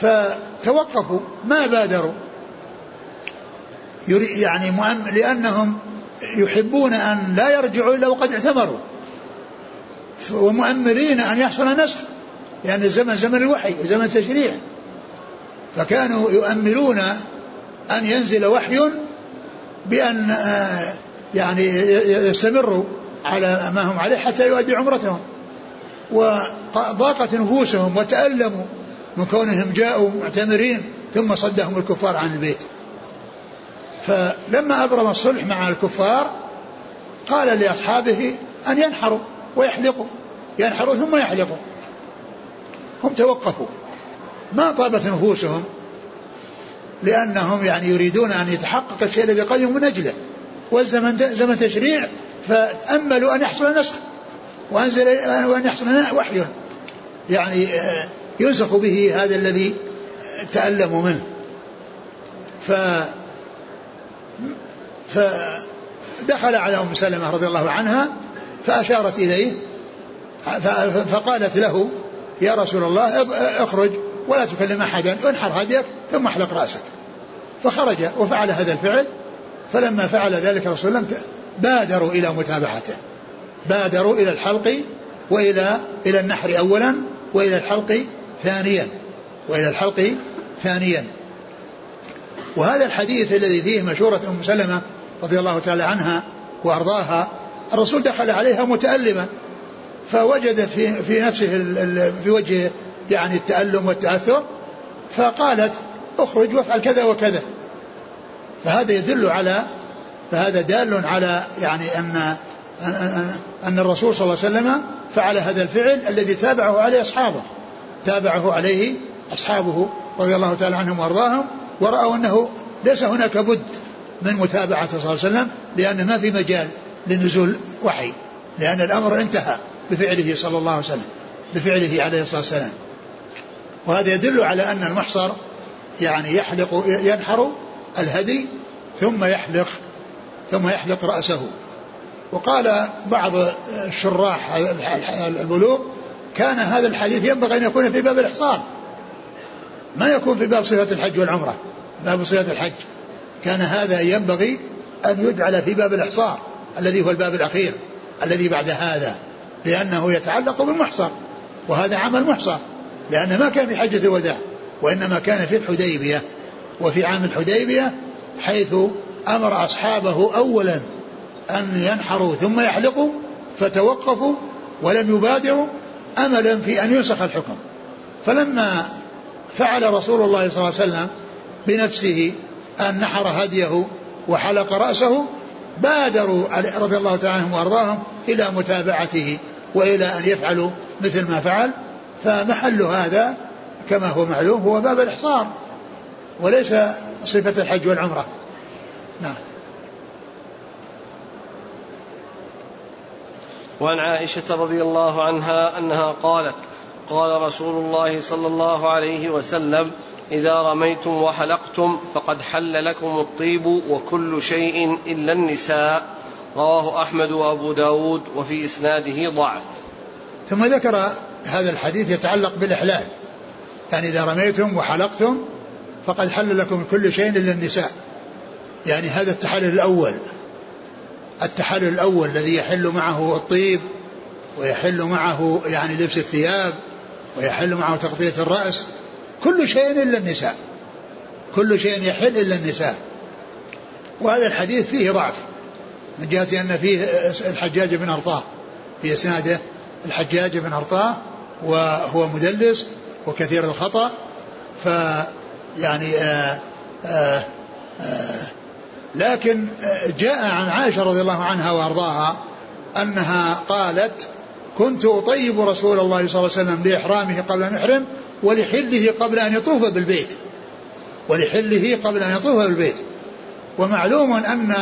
فتوقفوا ما بادروا. يعني لأنهم يحبون أن لا يرجعوا إلا وقد اعتمروا. ومؤملين أن يحصل نسخ لأن الزمن زمن الوحي وزمن التشريع فكانوا يؤملون أن ينزل وحي بأن آه، يعني يستمروا على ما هم عليه حتى يؤدي عمرتهم. وضاقت نفوسهم وتألموا من كونهم جاءوا معتمرين ثم صدهم الكفار عن البيت. فلما أبرم الصلح مع الكفار قال لأصحابه أن ينحروا ويحلقوا ينحروا ثم يحلقوا. هم توقفوا. ما طابت نفوسهم لأنهم يعني يريدون أن يتحقق الشيء الذي قدموا من أجله. والزمن زمن تشريع فأملوا أن يحصل نسخ. وأنزل وأن يحصل وحي. يعني ينسخ به هذا الذي تألموا منه. ف فدخل على أم سلمة رضي الله عنها فأشارت إليه فقالت له يا رسول الله اخرج ولا تكلم أحدا انحر هديك ثم احلق رأسك. فخرج وفعل هذا الفعل فلما فعل ذلك رسول الله بادروا إلى متابعته. بادروا إلى الحلق وإلى إلى النحر أولا وإلى الحلق ثانيا وإلى الحلق ثانيا. وهذا الحديث الذي فيه مشورة أم سلمة رضي الله تعالى عنها وأرضاها الرسول دخل عليها متألما فوجد في في نفسه في وجهه يعني التألم والتأثر فقالت أخرج وافعل كذا وكذا. فهذا يدل على فهذا دال على يعني أن أن, الرسول صلى الله عليه وسلم فعل هذا الفعل الذي تابعه عليه أصحابه. تابعه عليه أصحابه رضي الله تعالى عنهم وأرضاهم ورأوا أنه ليس هناك بد من متابعة صلى الله عليه وسلم لأن ما في مجال لنزول وحي لأن الأمر انتهى بفعله صلى الله عليه وسلم بفعله عليه الصلاة والسلام. وهذا يدل على أن المحصر يعني يحلق ينحر الهدي ثم يحلق ثم يحلق رأسه. وقال بعض الشراح البلوغ كان هذا الحديث ينبغي أن يكون في باب الإحصار ما يكون في باب صفة الحج والعمرة. باب صفة الحج. كان هذا ينبغي أن يجعل في باب الإحصار الذي هو الباب الأخير الذي بعد هذا لأنه يتعلق بالمحصر وهذا عمل محصر لأن ما كان في حجة الوداع وإنما كان في الحديبية. وفي عام الحديبية حيث أمر أصحابه أولا أن ينحروا ثم يحلقوا فتوقفوا ولم يبادروا أملا في أن ينسخ الحكم. فلما فعل رسول الله صلى الله عليه وسلم بنفسه أن نحر هديه وحلق رأسه بادروا رضي الله تعالى عنهم وأرضاهم إلى متابعته وإلى أن يفعلوا مثل ما فعل. فمحل هذا كما هو معلوم هو باب الإحصار وليس صفة الحج والعمرة. نعم. وعن عائشة رضي الله عنها أنها قالت قال رسول الله صلى الله عليه وسلم إذا رميتم وحلقتم فقد حل لكم الطيب وكل شيء إلا النساء رواه أحمد وأبو داود وفي إسناده ضعف. ثم ذكر هذا الحديث يتعلق بالإحلال. يعني إذا رميتم وحلقتم فقد حل لكم كل شيء إلا النساء. يعني هذا التحلل الأول. التحلل الأول الذي يحل معه الطيب ويحل معه يعني لبس الثياب ويحل معه تغطية الرأس كل شيء إلا النساء كل شيء يحل إلا النساء. وهذا الحديث فيه ضعف من جهة أن فيه الحجاج بن أرطاة في إسناده الحجاج بن أرطاة وهو مدلس وكثير الخطأ ف يعني آآ آآ آآ لكن جاء عن عائشة رضي الله عنها وأرضاها أنها قالت كنت أطيب رسول الله صلى الله عليه وسلم لإحرامه قبل أن يحرم ولحله قبل أن يطوف بالبيت. ولحله قبل أن يطوف بالبيت. ومعلوم أن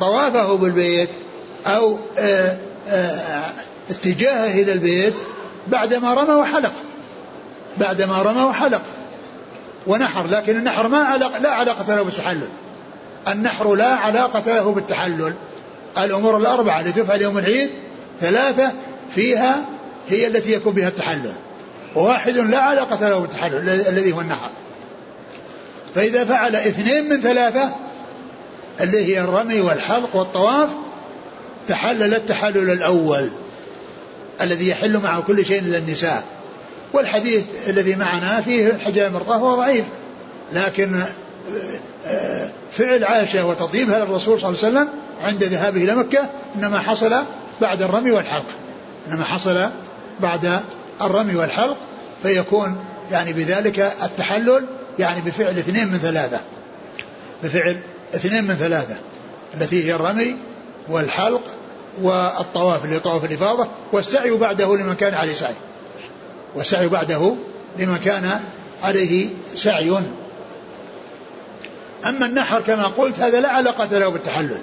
طوافه بالبيت أو آه، آه، اتجاهه إلى البيت بعدما رمى وحلق. بعدما رمى وحلق ونحر لكن النحر ما علاقة لا علاقة له بالتحلل. النحر لا علاقة له بالتحلل. الأمور الأربعة التي تفعل يوم العيد ثلاثة فيها هي التي يكون بها التحلل. وواحد لا علاقة له بالتحلل الذي هو النحر. فإذا فعل اثنين من ثلاثة اللي هي الرمي والحلق والطواف تحلل التحلل الأول الذي يحل معه كل شيء إلا النساء. والحديث الذي معنا فيه الحجاج المرطاه هو ضعيف لكن فعل عائشة وتطيبها للرسول صلى الله عليه وسلم عند ذهابه إلى مكة إنما حصل بعد الرمي والحلق. إنما حصل بعد الرمي والحلق فيكون يعني بذلك التحلل يعني بفعل اثنين من ثلاثة. بفعل اثنين من ثلاثة التي هي الرمي والحلق والطواف اللي طواف الإفاضة والسعي بعده لمن كان عليه سعي. والسعي بعده لمن كان عليه سعي. أما النحر كما قلت هذا لا علاقة له بالتحلل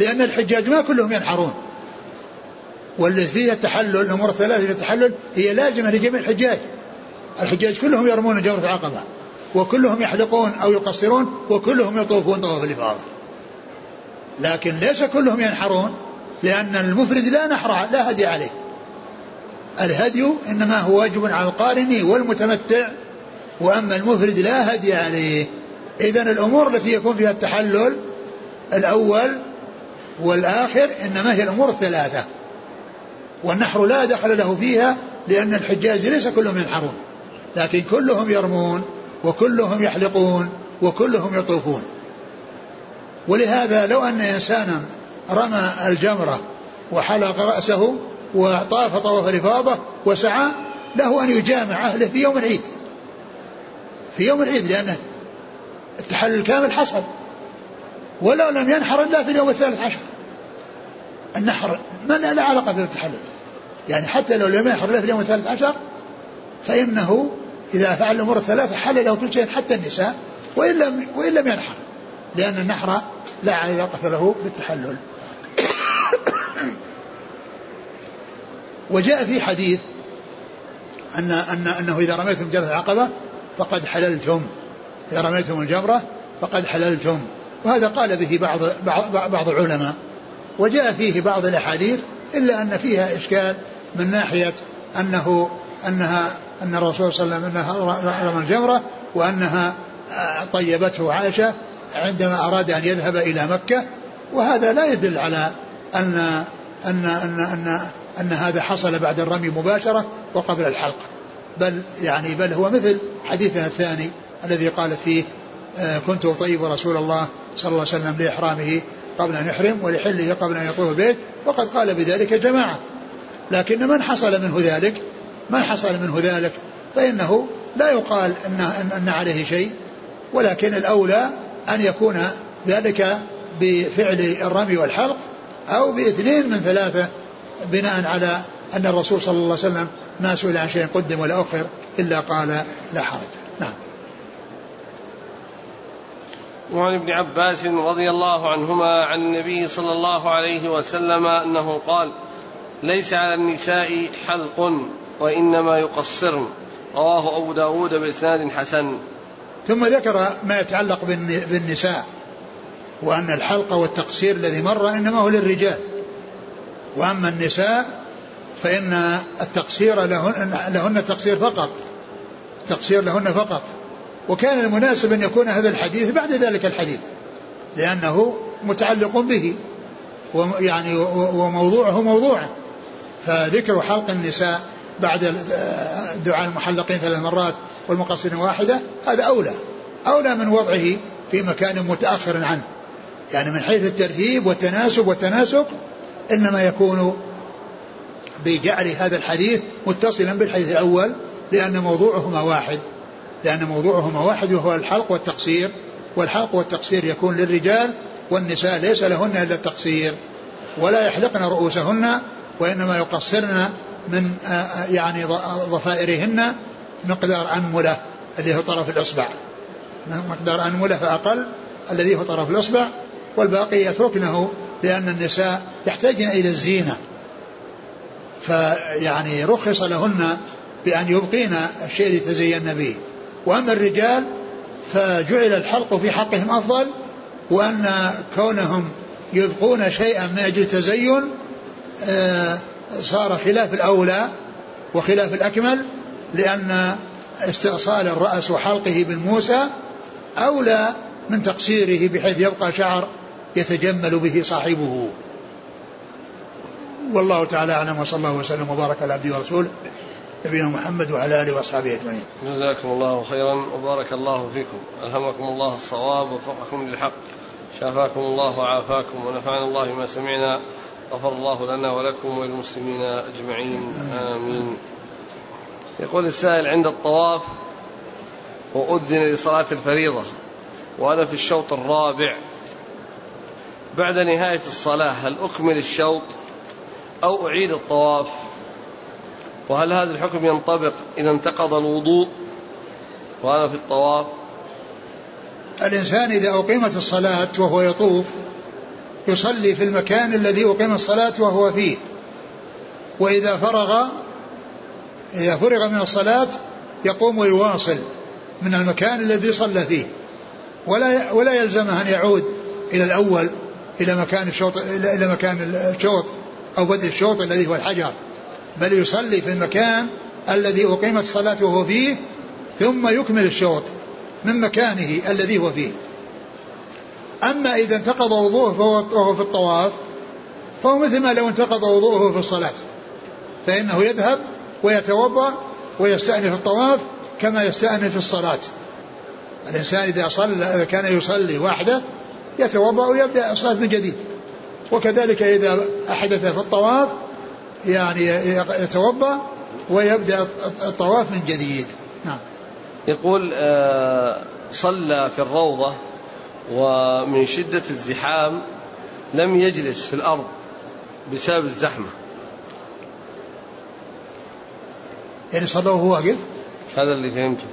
لأن الحجاج ما كلهم ينحرون. والذي فيه التحلل الأمور الثلاثة في التحلل هي لازمة لجميع الحجاج. الحجاج كلهم يرمون جمرة العقبة وكلهم يحلقون أو يقصرون وكلهم يطوفون طواف الإفاضة. لكن ليس كلهم ينحرون لأن المفرد لا نحر لا هدي عليه. الهدي إنما هو واجب على القارن والمتمتع وأما المفرد لا هدي عليه. إذا الأمور التي يكون فيها التحلل الأول والآخر إنما هي الأمور الثلاثة والنحر لا دخل له فيها لأن الحجاز ليس كلهم ينحرون لكن كلهم يرمون وكلهم يحلقون وكلهم يطوفون. ولهذا لو أن إنسانا رمى الجمرة وحلق رأسه وطاف طواف الإفاضة وسعى له أن يجامع أهله في يوم العيد في يوم العيد لأنه التحلل الكامل حصل. ولو لم ينحر إلا في اليوم الثالث عشر. النحر ما لا علاقة بالتحلل. يعني حتى لو لم ينحر إلا في اليوم الثالث عشر فإنه إذا فعل الأمور الثلاثة حل له كل شيء حتى النساء وإن لم وإن لم ينحر. لأن النحر لا علاقة له بالتحلل. وجاء في حديث أن أن أنه إذا رميتم جمرة العقبة فقد حللتم. إذا رميتم الجمرة فقد حللتم. وهذا قال به بعض بعض, بعض العلماء. وجاء فيه بعض الأحاديث إلا أن فيها إشكال من ناحية أنه أنها أن الرسول صلى الله عليه وسلم أنها رمى الجمرة وأنها طيبته عائشة عندما أراد أن يذهب إلى مكة. وهذا لا يدل على أن أن أن أن, أن هذا حصل بعد الرمي مباشرة وقبل الحلق. بل يعني بل هو مثل حديثها الثاني الذي قالت فيه آه، كنت أطيب رسول الله صلى الله عليه وسلم لإحرامه قبل أن يحرم ولحله قبل أن يطوف البيت وقد قال بذلك جماعة. لكن من حصل منه ذلك من حصل منه ذلك فإنه لا يقال أن, أن عليه شيء ولكن الأولى أن يكون ذلك بفعل الرمي والحلق أو بإثنين من ثلاثة بناء على أن الرسول صلى الله عليه وسلم ما سئل عن شيء قدم ولا أخر إلا قال لا حرج. نعم. وعن ابن عباس رضي الله عنهما عن النبي صلى الله عليه وسلم أنه قال ليس على النساء حلق وإنما يقصرن رواه أبو داود بإسناد حسن. ثم ذكر ما يتعلق بالنساء وأن الحلق والتقصير الذي مر إنما هو للرجال وأما النساء فإن التقصير لهن, لهن التقصير فقط. التقصير لهن فقط. وكان المناسب أن يكون هذا الحديث بعد ذلك الحديث لأنه متعلق به ويعني وموضوعه موضوعه. فذكر حلق النساء بعد دعاء المحلقين ثلاث مرات والمقصرين واحدة هذا أولى. أولى من وضعه في مكان متأخر عنه. يعني من حيث الترتيب والتناسب والتناسق إنما يكون بجعل هذا الحديث متصلا بالحديث الأول لأن موضوعهما واحد. لأن موضوعهما واحد وهو الحلق والتقصير. والحلق والتقصير يكون للرجال والنساء ليس لهن إلا التقصير. ولا يحلقن رؤوسهن وإنما يقصرن من يعني ضفائرهن مقدار أنملة الذي هو طرف الإصبع. مقدار أنملة فأقل الذي هو طرف الإصبع. والباقي يتركنه لأن النساء يحتاجن إلى الزينة. فيعني رخص لهن بأن يبقين الشيء الذي تزين به. وأما الرجال فجعل الحلق في حقهم أفضل وأن كونهم يبقون شيئا من أجل التزين آه، صار خلاف الأولى وخلاف الأكمل لأن استئصال الرأس وحلقه بالموسى أولى من تقصيره بحيث يبقى شعر يتجمل به صاحبه. والله تعالى أعلم وصلى الله وسلم وبارك على عبده ورسوله نبينا محمد وعلى آله وأصحابه أجمعين. جزاكم الله خيرا وبارك الله فيكم، ألهمكم الله الصواب ووفقكم للحق، شافاكم الله وعافاكم ونفعنا الله ما سمعنا، غفر الله لنا ولكم وللمسلمين أجمعين، آمين. يقول السائل عند الطواف وأذن لصلاة الفريضة وأنا في الشوط الرابع بعد نهاية الصلاة هل أكمل الشوط؟ أو أعيد الطواف؟ وهل هذا الحكم ينطبق إذا انتقض الوضوء وأنا في الطواف؟ الإنسان إذا أقيمت الصلاة وهو يطوف يصلي في المكان الذي أقيم الصلاة وهو فيه. وإذا فرغ إذا فرغ من الصلاة يقوم ويواصل من المكان الذي صلى فيه. ولا ولا يلزمه أن يعود إلى الأول إلى مكان الشوط إلى مكان الشوط. أو بدء الشوط الذي هو الحجر بل يصلي في المكان الذي أقيمت الصلاة وهو فيه ثم يكمل الشوط من مكانه الذي هو فيه. أما إذا انتقض وضوءه وهو في الطواف فهو مثل ما لو انتقض وضوءه في الصلاة فإنه يذهب ويتوضأ ويستأنف الطواف كما يستأنف الصلاة. الإنسان إذا صلى كان يصلي وحده يتوضأ ويبدأ الصلاة من جديد. وكذلك إذا أحدث في الطواف يعني يتوضأ ويبدأ الطواف من جديد. نعم. يقول آه، صلى في الروضة ومن شدة الزحام لم يجلس في الأرض بسبب الزحمة. يعني صلى وهو واقف هذا اللي فهمته.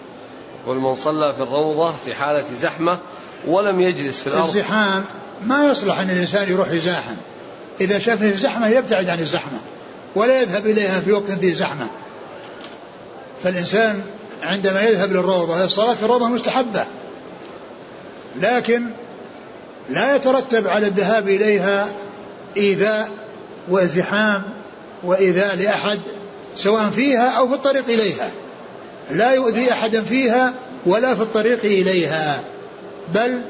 يقول من صلى في الروضة في حالة زحمة ولم يجلس في الأرض. الزحام ما يصلح أن الإنسان يروح يزاحم. إذا شاف في زحمة يبتعد عن الزحمة ولا يذهب إليها في وقت فيه زحمة. فالإنسان عندما يذهب للروضة الصلاة في الروضة مستحبة. لكن لا يترتب على الذهاب إليها إيذاء وازدحام وإيذاء لأحد سواء فيها أو في الطريق إليها. لا يؤذي أحدا فيها ولا في الطريق إليها. بل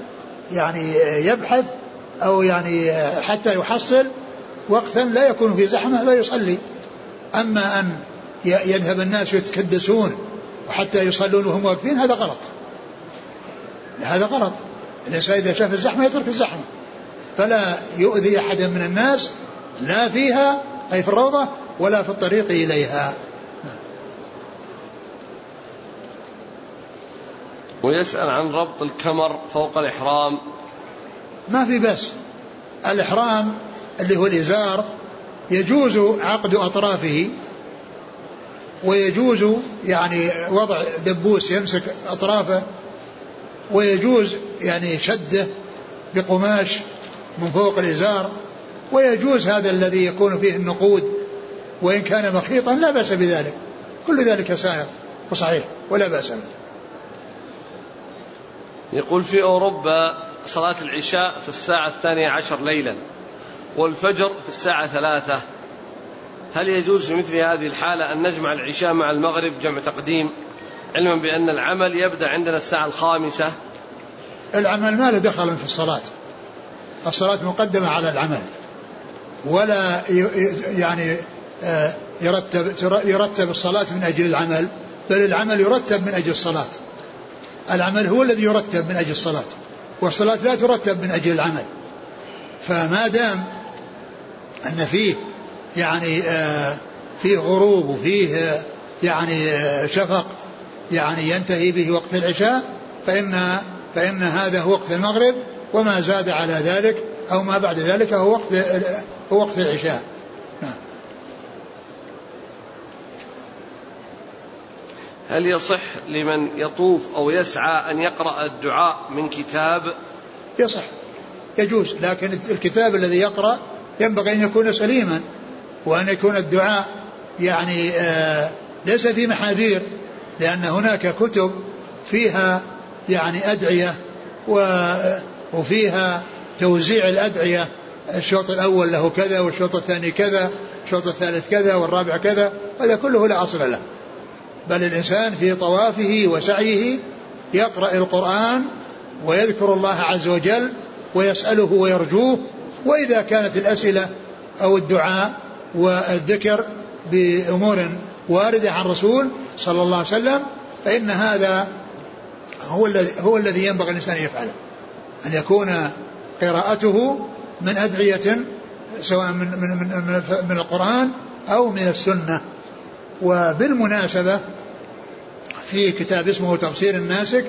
يعني يبحث أو يعني حتى يحصل وقتا لا يكون في زحمة لا يصلي. أما أن يذهب الناس يتكدسون وحتى يصلون وهم واقفين هذا غلط. هذا غلط. الإنسان إذا شاف الزحمة يترك الزحمة. فلا يؤذي أحدا من الناس لا فيها أي في الروضة ولا في الطريق إليها. ويسأل عن ربط الكمر فوق الإحرام. ما في بس الإحرام اللي هو الإزار يجوز عقد أطرافه ويجوز يعني وضع دبوس يمسك أطرافه ويجوز يعني شده بقماش من فوق الإزار ويجوز هذا الذي يكون فيه النقود وإن كان مخيطا لا بأس بذلك. كل ذلك سائر وصحيح ولا بأس به. يقول في أوروبا صلاة العشاء في الساعة الثانية عشر ليلا والفجر في الساعة ثلاثة. هل يجوز في مثل هذه الحالة أن نجمع العشاء مع المغرب جمع تقديم علما بأن العمل يبدأ عندنا الساعة الخامسة؟ العمل ما له دخل في الصلاة. الصلاة مقدمة على العمل. ولا يعني آه، يرتب يرتب الصلاة من أجل العمل بل العمل يرتب من أجل الصلاة. العمل هو الذي يرتب من أجل الصلاة. والصلاة لا ترتب من أجل العمل. فما دام أن فيه يعني آه، فيه غروب وفيه آه، يعني شفق يعني ينتهي به وقت العشاء فإن فإن هذا هو وقت المغرب وما زاد على ذلك أو ما بعد ذلك هو وقت هو وقت العشاء. هل يصح لمن يطوف أو يسعى أن يقرأ الدعاء من كتاب؟ يصح. يجوز لكن الكتاب الذي يقرأ ينبغي أن يكون سليما وأن يكون الدعاء يعني آه ليس في محاذير لأن هناك كتب فيها يعني أدعية وفيها توزيع الأدعية. الشوط الأول له كذا والشوط الثاني كذا الشوط الثالث كذا والرابع كذا هذا كله لا أصل له. بل الإنسان في طوافه وسعيه يقرأ القرآن ويذكر الله عز وجل ويسأله ويرجوه وإذا كانت الأسئلة أو الدعاء والذكر بأمور واردة عن الرسول صلى الله عليه وسلم فإن هذا هو الذي هو الذي ينبغي الإنسان أن يفعله أن يكون قراءته من أدعية سواء من من من, من القرآن أو من السنة. وبالمناسبة في كتاب اسمه تفسير الناسك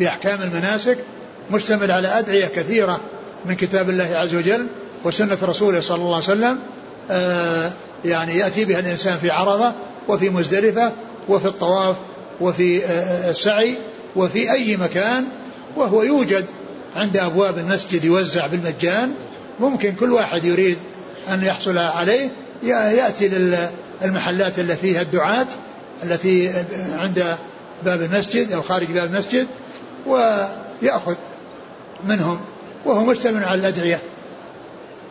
بأحكام المناسك مشتمل على أدعية كثيرة من كتاب الله عز وجل وسنة رسوله صلى الله عليه وسلم آه يعني يأتي بها الإنسان في عرفة وفي مزدلفة وفي الطواف وفي آه السعي وفي أي مكان وهو يوجد عند أبواب المسجد يوزع بالمجان. ممكن كل واحد يريد أن يحصل عليه يأتي للمحلات التي فيها الدعاة التي عند باب المسجد أو خارج باب المسجد ويأخذ منهم وهو مشتمل على الأدعية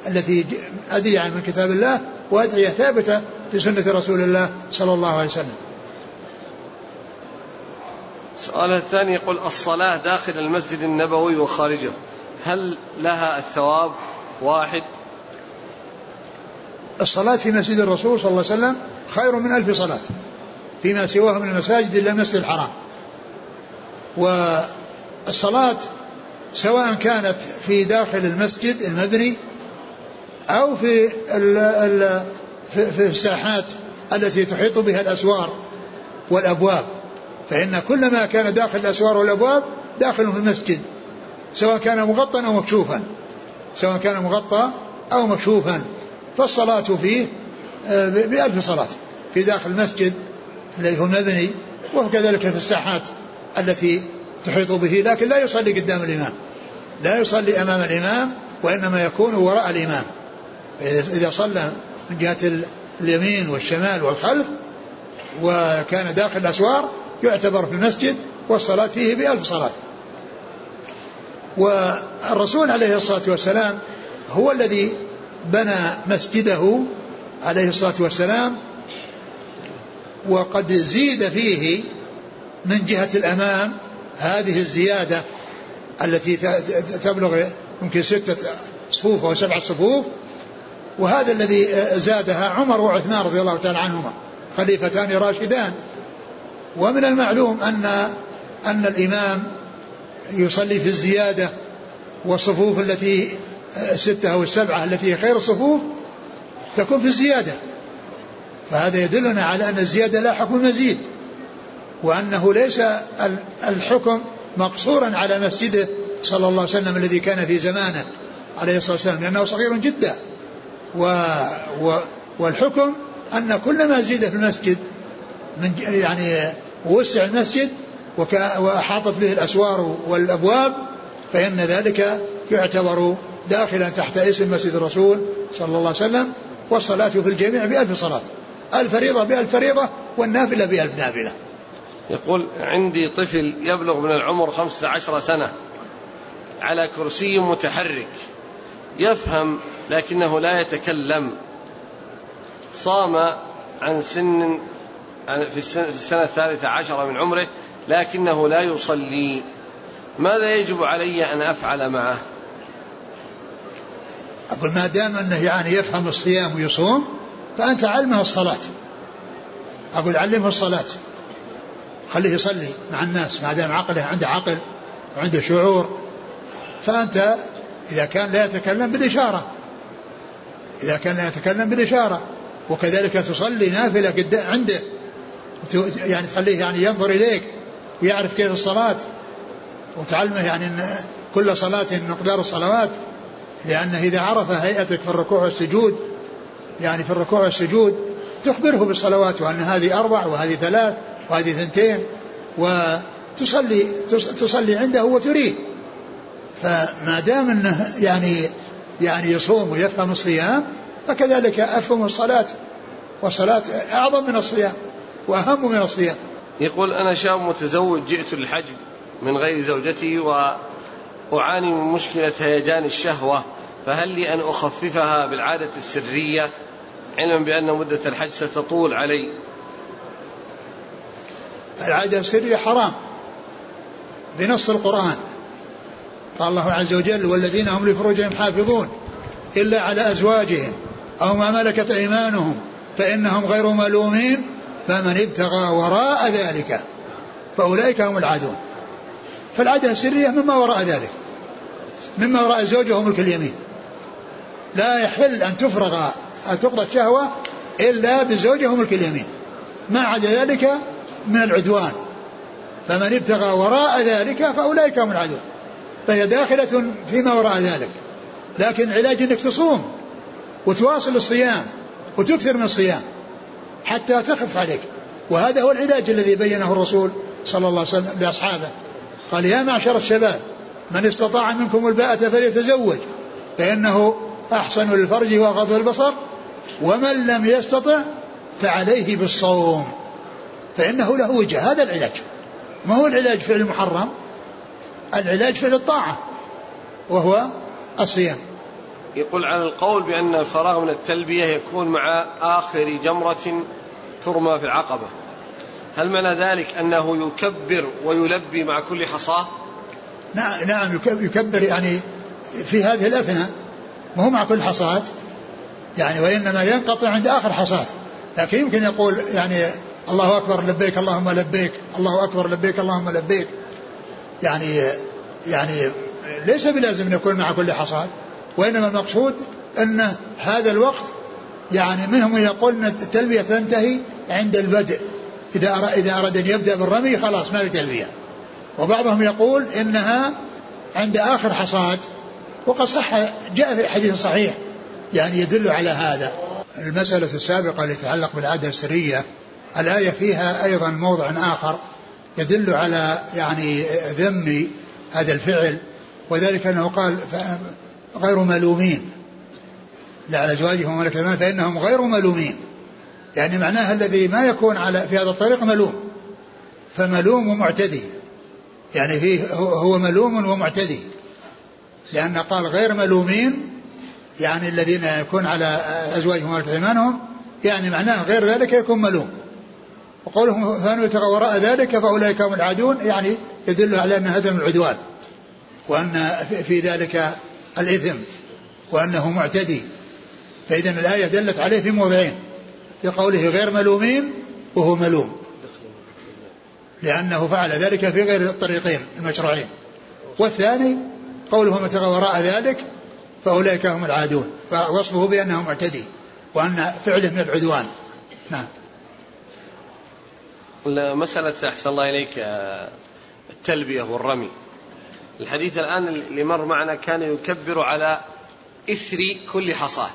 التي أدعية من كتاب الله وأدعية ثابتة في سنة رسول الله صلى الله عليه وسلم. السؤال الثاني يقول الصلاة داخل المسجد النبوي وخارجه هل لها الثواب واحد؟ الصلاة في مسجد الرسول صلى الله عليه وسلم خير من ألف صلاة. فيما سواه من المساجد إلا المسجد الحرام. والصلاة سواء كانت في داخل المسجد المبني أو في ال ال في الساحات التي تحيط بها الأسوار والأبواب. فإن كل ما كان داخل الأسوار والأبواب داخل في المسجد سواء كان مغطى أو مكشوفا. سواء كان مغطى أو مكشوفا. فالصلاة فيه آه، بألف صلاة في داخل المسجد الذي هو مبني وكذلك في الساحات التي تحيط به لكن لا يصلي قدام الإمام. لا يصلي أمام الإمام وإنما يكون وراء الإمام. إذا صلى من جهة اليمين والشمال والخلف وكان داخل الأسوار يعتبر في المسجد والصلاة فيه بألف صلاة. والرسول عليه الصلاة والسلام هو الذي بنى مسجده عليه الصلاة والسلام وقد زيد فيه من جهة الأمام هذه الزيادة التي تبلغ يمكن ستة صفوف أو سبعة صفوف وهذا الذي زادها عمر وعثمان رضي الله تعالى عنهما خليفتان راشدان. ومن المعلوم أن أن الإمام يصلي في الزيادة والصفوف التي الستة أو السبعة التي خير الصفوف تكون في الزيادة. فهذا يدلنا على أن الزيادة لا حكم المزيد وأنه ليس الحكم مقصورا على مسجده صلى الله عليه وسلم الذي كان في زمانه عليه الصلاة والسلام لأنه صغير جدا. و و والحكم أن كل ما زيد في المسجد من يعني وسع المسجد وأحاطت به الأسوار والأبواب فإن ذلك يعتبر داخلا تحت اسم مسجد الرسول صلى الله عليه وسلم والصلاة في الجميع بألف صلاة. الفريضة بألف فريضة والنافلة بألف نافلة. يقول عندي طفل يبلغ من العمر خمسة عشر سنة على كرسي متحرك يفهم لكنه لا يتكلم. صام عن سن في السنة الثالثة عشرة من عمره لكنه لا يصلي. ماذا يجب علي أن أفعل معه؟ أقول ما دام أنه يعني يفهم الصيام ويصوم فأنت علمه الصلاة. أقول علمه الصلاة. خليه يصلي مع الناس ما دام عقله عنده عقل وعنده شعور. فأنت إذا كان لا يتكلم بالإشارة. إذا كان لا يتكلم بالإشارة. وكذلك تصلي نافلة عنده. يعني تخليه يعني ينظر إليك ويعرف كيف الصلاة. وتعلمه يعني أن كل صلاة مقدار الصلوات. لأنه إذا عرف هيئتك في الركوع والسجود يعني في الركوع والسجود تخبره بالصلوات وأن هذه أربع وهذه ثلاث وهذه ثنتين وتصلي تصلي عنده وتريه فما دام أنه يعني يعني يصوم ويفهم الصيام فكذلك أفهم الصلاة والصلاة أعظم من الصيام وأهم من الصيام. يقول أنا شاب متزوج جئت للحج من غير زوجتي وأعاني من مشكلة هيجان الشهوة فهل لي أن أخففها بالعادة السرية علما بأن مدة الحج ستطول علي. العادة السرية حرام. بنص القرآن. قال الله عز وجل والذين هم لفروجهم حافظون إلا على أزواجهم أو ما ملكت أيمانهم فإنهم غير ملومين فمن ابتغى وراء ذلك فأولئك هم العادون. فالعادة السرية مما وراء ذلك مما وراء الزوج وهو ملك اليمين لا يحل أن تفرغ تقضى الشهوة إلا بالزوجة وملك اليمين ما عدا ذلك من العدوان. فمن ابتغى وراء ذلك فأولئك هم العدو. فهي داخلة فيما وراء ذلك. لكن العلاج إنك تصوم وتواصل الصيام وتكثر من الصيام حتى تخف عليك. وهذا هو العلاج الذي بينه الرسول صلى الله عليه وسلم لأصحابه. قال يا معشر الشباب من استطاع منكم الباءة فليتزوج فإنه أحسن للفرج وأغض البصر. ومن لم يستطع فعليه بالصوم. فإنه له وجه هذا العلاج. ما هو العلاج فعل المحرم؟ العلاج فعل الطاعة وهو الصيام. يقول على القول بأن الفراغ من التلبية يكون مع آخر جمرة ترمى في العقبة. هل معنى ذلك أنه يكبر ويلبي مع كل حصاة نعم نعم يكبر يعني في هذه الأثناء ما هو مع كل حصاة يعني وإنما ينقطع عند آخر حصاة لكن يمكن يقول يعني الله أكبر لبيك اللهم لبيك الله أكبر لبيك اللهم لبيك. يعني يعني ليس بلازم أن يكون مع كل حصاد وإنما المقصود أن هذا الوقت يعني منهم من يقول أن التلبية تنتهي عند البدء. إذا إذا أراد أن يبدأ بالرمي خلاص ما في تلبية. وبعضهم يقول إنها عند آخر حصاد. وقد صح جاء في حديث صحيح. يعني يدل على هذا. المسألة السابقة التي تتعلق بالعادة السرية الآية فيها أيضا موضع آخر يدل على يعني ذم هذا الفعل وذلك أنه قال غير ملومين. على أزواجهم الأيمان فإنهم غير ملومين. يعني معناها الذي ما يكون على في هذا الطريق ملوم. فملوم ومعتدي. يعني فيه هو ملوم ومعتدي. لأن قال غير ملومين يعني الذين يكون على أزواجهم وملك أيمانهم يعني معناه غير ذلك يكون ملوم. وقولهم فمن يتقى وراء ذلك فأولئك هم العادون يعني يدل على أن هذا من العدوان وأن في ذلك الإثم وأنه معتدي. فإذا الآية دلت عليه في موضعين في قوله غير ملومين وهو ملوم. لأنه فعل ذلك في غير الطريقين المشروعين. والثاني قوله من وراء ذلك فأولئك هم العادون. فوصفه بأنه معتدي وأن فعله من العدوان. نعم. مسألة أحسن الله إليك آه، التلبية والرمي. الحديث الآن اللي مر معنا كان يكبر على إثر كل حصاة.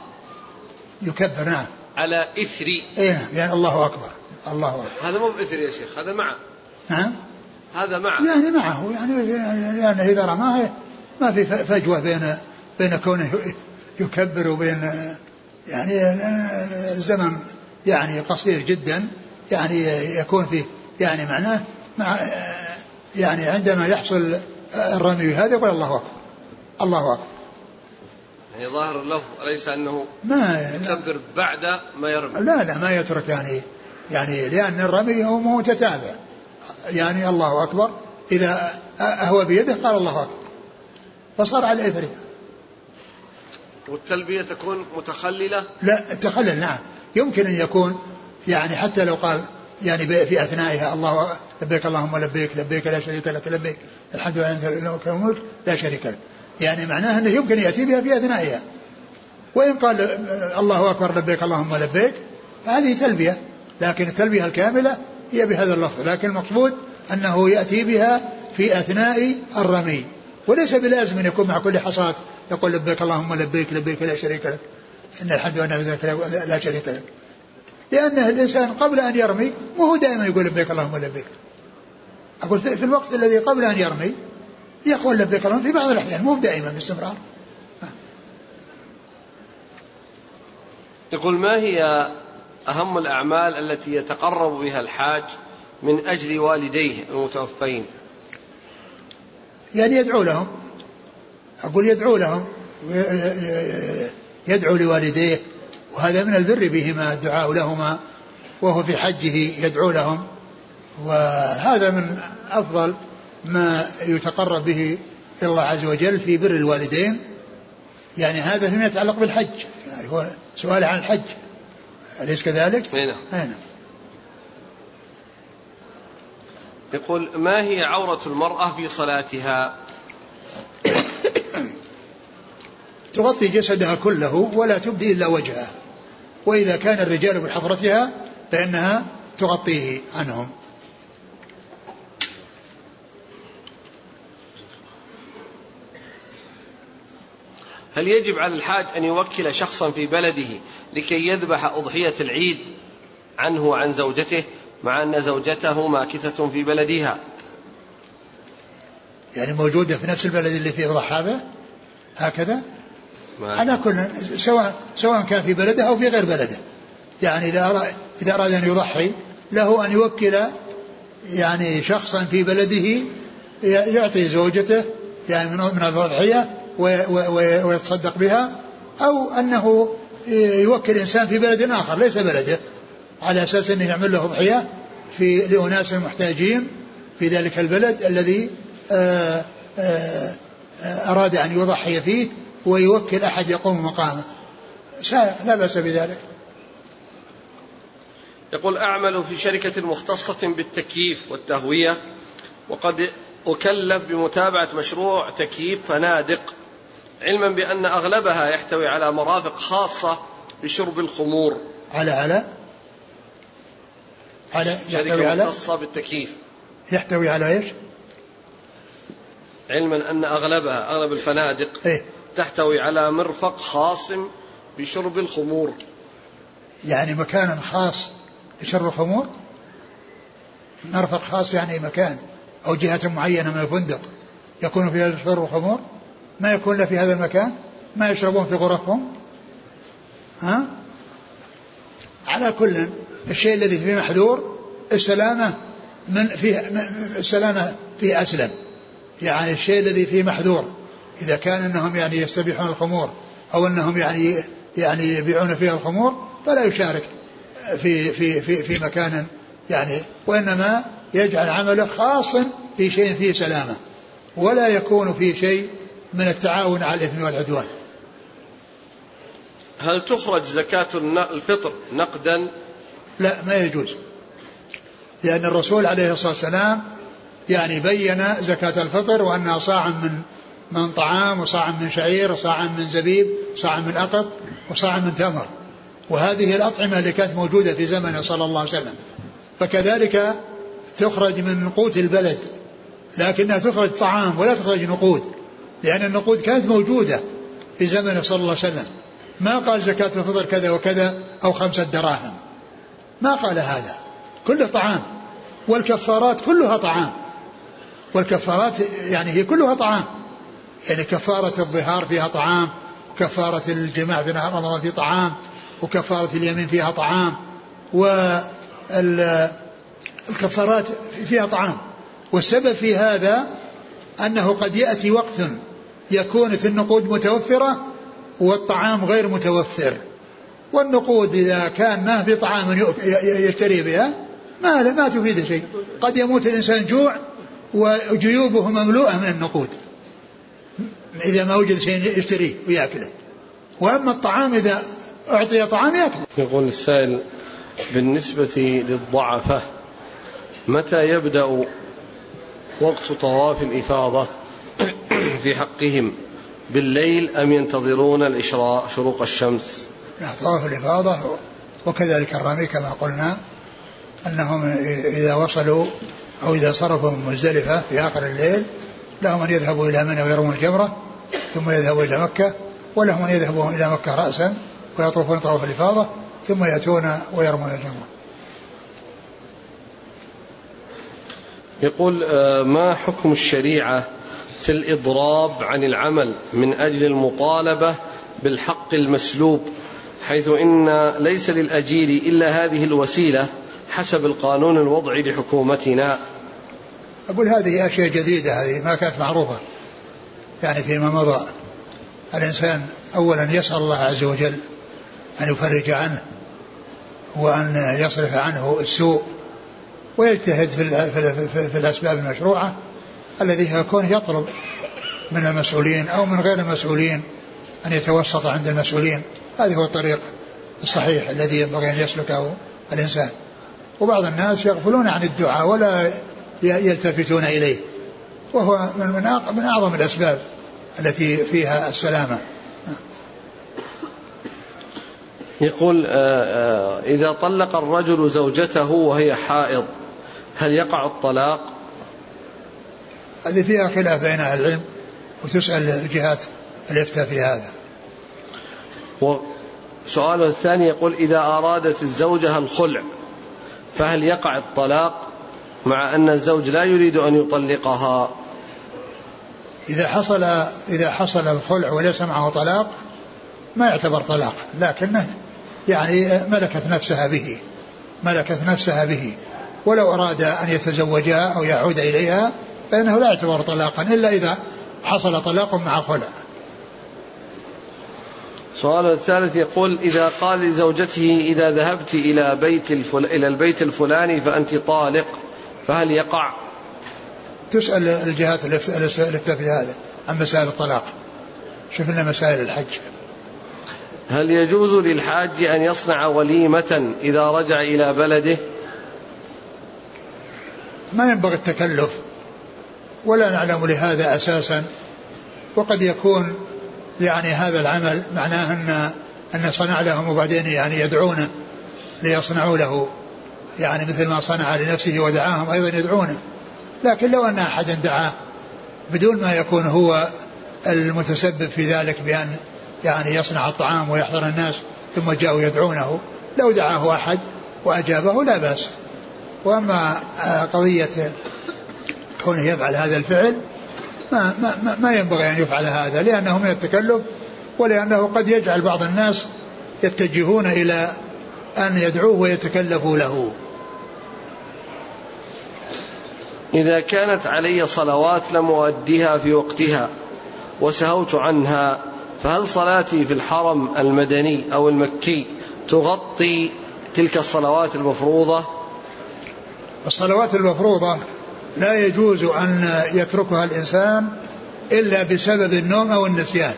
يكبر نعم. على إثر. إيه يعني الله أكبر. الله أكبر. هذا مو بإثر يا شيخ هذا مع. نعم. هذا مع. يعني معه يعني لأنه إذا رماه ما في فجوة بين بين كونه يكبر وبين يعني الزمن يعني قصير جدا يعني يكون فيه يعني معناه مع يعني عندما يحصل الرمي هذا يقول الله أكبر الله أكبر. يعني ظاهر اللفظ ليس أنه ما يكبر بعد ما يرمي؟ لا لا ما يترك يعني يعني لأن الرمي هو متتابع. يعني الله أكبر إذا اهوى بيده قال الله أكبر. فصار على اثره والتلبية تكون متخللة؟ لا التخلل نعم. يمكن أن يكون يعني حتى لو قال يعني في أثنائها الله لبيك اللهم لبيك لبيك لا شريك لك لبيك الحمد لله لك الملك لا شريك لك. يعني معناه أنه يمكن يأتي بها في أثنائها. وإن قال الله أكبر لبيك اللهم لبيك فهذه تلبية. لكن التلبية الكاملة هي بهذا اللفظ. لكن المقصود أنه يأتي بها في أثناء الرمي. وليس بلازم أن يكون مع كل حصاه يقول لبيك اللهم لبيك لبيك لا شريك لك. إن الحمد لله لا شريك لك. لأن الإنسان قبل أن يرمي مو هو دائما يقول لبيك اللهم لبيك. أقول في الوقت الذي قبل أن يرمي يقول لبيك اللهم في بعض الأحيان مو دائما باستمرار. يقول ما هي أهم الأعمال التي يتقرب بها الحاج من أجل والديه المتوفين؟ يعني يدعو لهم. أقول يدعو لهم يدعو لوالديه وهذا من البر بهما الدعاء لهما وهو في حجه يدعو لهم. وهذا من أفضل ما يتقرب به إلى الله عز وجل في بر الوالدين. يعني هذا فيما يتعلق بالحج. يعني هو سؤال عن الحج. أليس كذلك؟ نعم نعم يقول ما هي عورة المرأة في صلاتها؟ تغطي جسدها كله ولا تبدي إلا وجهها وإذا كان الرجال بحضرتها فإنها تغطيه عنهم. هل يجب على الحاج أن يوكل شخصا في بلده لكي يذبح أضحية العيد عنه وعن زوجته؟ مع أن زوجته ماكثة في بلدها. يعني موجودة في نفس البلد اللي فيه ضحى هكذا؟ على كل سواء سواء كان في بلده أو في غير بلده. يعني إذا اراد إذا أراد أن يضحي له أن يوكل يعني شخصا في بلده يعطي زوجته يعني من من الأضحية ويتصدق بها أو أنه يوكل إنسان في بلد آخر ليس بلده. على أساس أنه يعمل له أضحية في لأناس محتاجين في ذلك البلد الذي آآ آآ أراد أن يضحي فيه ويوكل أحد يقوم مقامه. لا بأس بذلك. يقول أعمل في شركة مختصة بالتكييف والتهوية وقد أكلف بمتابعة مشروع تكييف فنادق علما بأن أغلبها يحتوي على مرافق خاصة بشرب الخمور. على على. على يحتوي على مختصة بالتكييف. يحتوي على إيش؟ علما أن أغلبها أغلب الفنادق إيه؟ تحتوي على مرفق خاص بشرب الخمور. يعني مكان خاص لشرب الخمور؟ مرفق خاص يعني مكان أو جهة معينة من الفندق يكون فيها شرب الخمور؟ ما يكون له في هذا المكان؟ ما يشربون في غرفهم؟ ها؟ على كل الشيء الذي فيه محذور السلامة من فيه السلامة فيه أسلم. يعني الشيء الذي فيه محذور. إذا كان أنهم يعني يستبيحون الخمور أو أنهم يعني يعني يبيعون فيها الخمور فلا يشارك في في في في مكان يعني وإنما يجعل عمله خاصا في شيء فيه سلامة ولا يكون في شيء من التعاون على الإثم والعدوان. هل تخرج زكاة الفطر نقدا لا ما يجوز. لأن الرسول عليه الصلاة والسلام يعني بين زكاة الفطر وأنها صاع من من طعام وصاع من شعير وصاع من زبيب وصاع من أقط وصاع من تمر. وهذه الأطعمة اللي كانت موجودة في زمنه صلى الله عليه وسلم. فكذلك تخرج من قوت البلد لكنها تخرج طعام ولا تخرج نقود لأن النقود كانت موجودة في زمنه صلى الله عليه وسلم. ما قال زكاة الفطر كذا وكذا أو خمسة دراهم. ما قال هذا. كله طعام. والكفارات كلها طعام. والكفارات يعني هي كلها طعام. يعني كفارة الظهار فيها طعام وكفارة الجماع في نهار رمضان في طعام وكفارة اليمين فيها طعام والكفارات فيها طعام. والسبب في هذا أنه قد يأتي وقت يكون النقود متوفرة والطعام غير متوفر. والنقود إذا كان ما في طعام يشتري بها ما ما تفيد شيء. قد يموت الإنسان جوع وجيوبه مملوءة من النقود. إذا ما وجد شيء يشتريه ويأكله. وأما الطعام إذا أعطي طعام يأكله. يقول السائل بالنسبة للضعفة متى يبدأ وقت طواف الإفاضة في حقهم؟ بالليل أم ينتظرون الإشراء شروق الشمس؟ طواف الإفاضة وكذلك الرمي كما قلنا أنهم إذا وصلوا أو إذا صرفوا من مزدلفة في آخر الليل لهم أن يذهبوا إلى منى ويرموا الجمرة ثم يذهبوا إلى مكة ولهم أن يذهبوا إلى مكة رأسا ويطوفون طواف الإفاضة ثم يأتون ويرمون الجمرة. يقول آه، ما حكم الشريعة في الإضراب عن العمل من أجل المطالبة بالحق المسلوب حيث إن ليس للأجير إلا هذه الوسيلة حسب القانون الوضعي لحكومتنا. أقول هذه أشياء جديدة هذه ما كانت معروفة. يعني فيما مضى الإنسان أولا يسأل الله عز وجل أن يفرج عنه وأن يصرف عنه السوء ويجتهد في, في, في, الأسباب المشروعة الذي يكون يطلب من المسؤولين أو من غير المسؤولين أن يتوسط عند المسؤولين. هذا هو الطريق الصحيح الذي ينبغي أن يسلكه الإنسان. وبعض الناس يغفلون عن الدعاء ولا يلتفتون إليه. وهو من من أعظم الأسباب التي فيها السلامة. يقول آه، آه، إذا طلق الرجل زوجته وهي حائض هل يقع الطلاق؟ هذه فيها خلاف بين أهل العلم وتسأل الجهات الإفتاء في هذا. وسؤاله الثاني يقول إذا أرادت الزوجة الخلع فهل يقع الطلاق مع أن الزوج لا يريد أن يطلقها؟ إذا حصل إذا حصل الخلع وليس معه طلاق ما يعتبر طلاق لكنه يعني ملكت نفسها به ملكت نفسها به. ولو أراد أن يتزوجها أو يعود إليها فإنه لا يعتبر طلاقا إلا إذا حصل طلاق مع خلع. السؤال الثالث يقول إذا قال لزوجته إذا ذهبت إلى بيت الفل... إلى البيت الفلاني فأنت طالق فهل يقع؟ تسأل الجهات التي في هذا عن مسائل الطلاق. شوف لنا مسائل الحج. هل يجوز للحاج أن يصنع وليمة إذا رجع إلى بلده؟ ما ينبغي التكلف ولا نعلم لهذا أساسا وقد يكون يعني هذا العمل معناه أن أن صنع لهم وبعدين يعني يدعونه ليصنعوا له. يعني مثل ما صنع لنفسه ودعاهم أيضا يدعونه. لكن لو أن أحدا دعاه بدون ما يكون هو المتسبب في ذلك بأن يعني يصنع الطعام ويحضر الناس ثم جاءوا يدعونه لو دعاه أحد وأجابه لا بأس. وأما قضية كونه يفعل هذا الفعل ما, ما, ما ينبغي أن يفعل هذا لأنه من التكلف ولأنه قد يجعل بعض الناس يتجهون إلى أن يدعوه ويتكلفوا له. إذا كانت علي صلوات لم أؤديها في وقتها وسهوت عنها فهل صلاتي في الحرم المدني أو المكي تغطي تلك الصلوات المفروضة؟ الصلوات المفروضة لا يجوز أن يتركها الإنسان إلا بسبب النوم أو النسيان.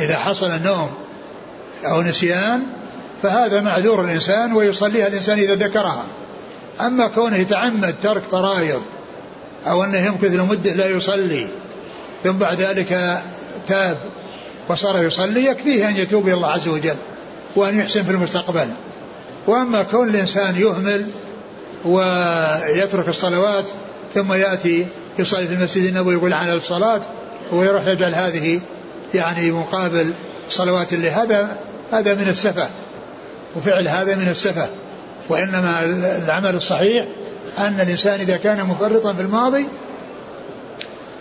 إذا حصل النوم أو نسيان فهذا معذور الإنسان ويصليها الإنسان إذا ذكرها. أما كونه يتعمد ترك فرائض أو أنه يمكث لمدة لا يصلي ثم بعد ذلك تاب وصار يصلي يكفيه أن يتوب إلى الله عز وجل وأن يحسن في المستقبل. وأما كون الإنسان يهمل ويترك الصلوات ثم يأتي يصلي في المسجد النبوي يقول عن الصلاة ويروح يجعل هذه يعني مقابل صلوات الليل هذا هذا من السفة وفعل هذا من السفة. وإنما العمل الصحيح أن الإنسان إذا كان مفرطا في الماضي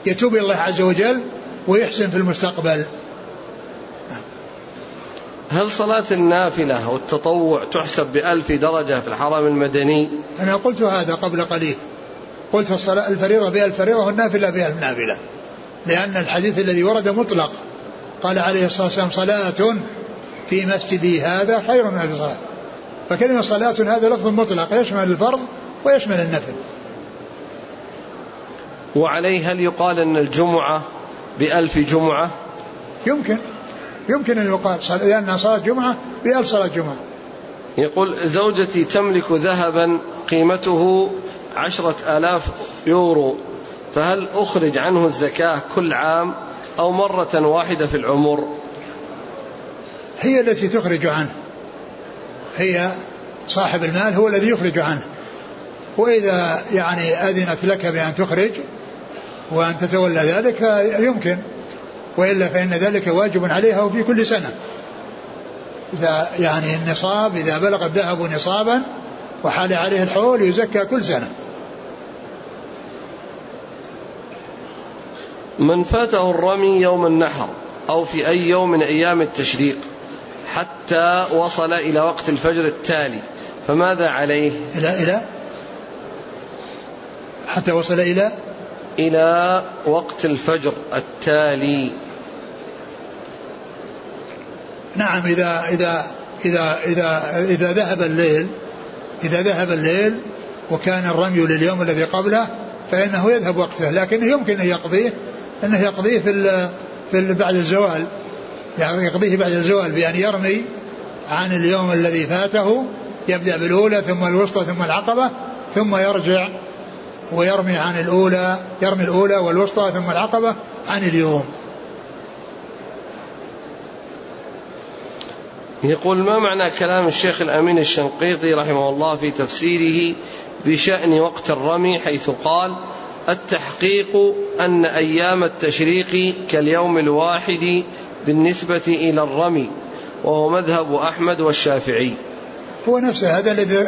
يتوب إلى الله عز وجل ويحسن في المستقبل. هل صلاة النافلة والتطوع تحسب بألف درجة في الحرم المدني؟ أنا قلت هذا قبل قليل. قلت الصلاة الفريضة بألف فريضة والنافلة بألف نافلة لأن الحديث الذي ورد مطلق. قال عليه الصلاة والسلام صلاة في مسجدي هذا خير من ألف صلاة. فكلمة صلاة هذا لفظ مطلق. يشمل الفرض ويشمل النفل. وعليه هل يقال أن الجمعة بألف جمعة؟ يمكن. يمكن أن يقال لأنها صلاة جمعة بألف صلاة جمعة. يقول زوجتي تملك ذهبا قيمته عشرة آلاف يورو فهل أخرج عنه الزكاة كل عام أو مرة واحدة في العمر؟ هي التي تخرج عنه. هي صاحب المال هو الذي يخرج عنه. وإذا يعني أذنت لك بأن تخرج وأن تتولى ذلك يمكن وإلا فإن ذلك واجب عليها وفي كل سنة. إذا يعني النصاب إذا بلغ الذهب نصابا وحال عليه الحول يزكى كل سنة. من فاته الرمي يوم النحر أو في أي يوم من أيام التشريق حتى وصل إلى وقت الفجر التالي. فماذا عليه؟ إلى إلى حتى وصل إلى إلى وقت الفجر التالي. نعم إذا إذا إذا إذا إذا ذهب الليل إذا ذهب الليل وكان الرمي لليوم الذي قبله فإنه يذهب وقته لكنه يمكن أن يقضيه أنه يقضيه في في بعد الزوال. يعني يقضيه بعد الزوال بأن يرمي عن اليوم الذي فاته يبدأ بالأولى ثم الوسطى ثم العقبة ثم يرجع ويرمي عن الأولى يرمي الأولى والوسطى ثم العقبة عن اليوم. يقول ما معنى كلام الشيخ الأمين الشنقيطي رحمه الله في تفسيره بشأن وقت الرمي؟ حيث قال التحقيق أن أيام التشريق كاليوم الواحد بالنسبة إلى الرمي وهو مذهب أحمد والشافعي. هو نفسه هذا الذي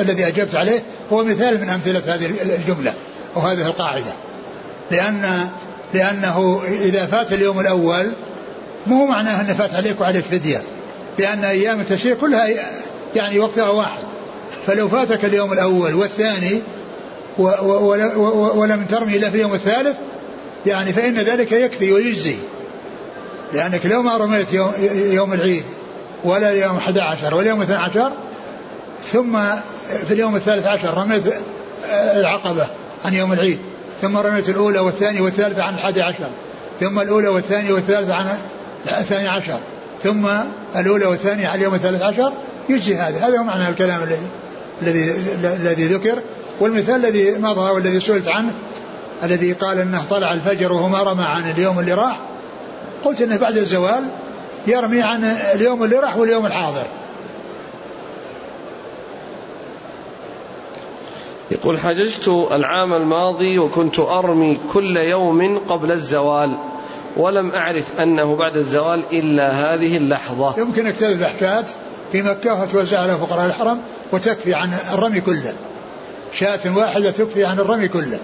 الذي أجبت عليه هو مثال من أمثلة هذه الجملة أو هذه القاعدة. لأن لأنه إذا فات اليوم الأول مو معناه أنه فات عليك وعليك فدية لأن أيام التشريق كلها يعني وقتها واحد. فلو فاتك اليوم الأول والثاني ولم ترمي إلا في اليوم الثالث يعني فإن ذلك يكفي ويجزي. لأنك لو ما رميت يوم, يوم العيد ولا يوم 11 ولا يوم 12 ثم في اليوم الثالث عشر رميت العقبة عن يوم العيد ثم رميت الأولى والثانية والثالثة عن الحادي عشر ثم الأولى والثانية والثالثة عن الثاني عشر ثم الأولى والثانية على اليوم الثالث عشر يجزي هذا. هذا هو معنى الكلام الذي الذي ذكر. والمثال الذي مضى والذي سئلت عنه الذي قال إنه طلع الفجر وهو ما رمى عن اليوم اللي راح قلت إنه بعد الزوال يرمي عن اليوم اللي راح واليوم الحاضر. يقول حججت العام الماضي وكنت أرمي كل يوم قبل الزوال ولم أعرف أنه بعد الزوال إلا هذه اللحظة. يمكنك تذبح شاة في مكة وتوزع على فقراء الحرم وتكفي عن الرمي كله. شاة واحدة تكفي عن الرمي كله.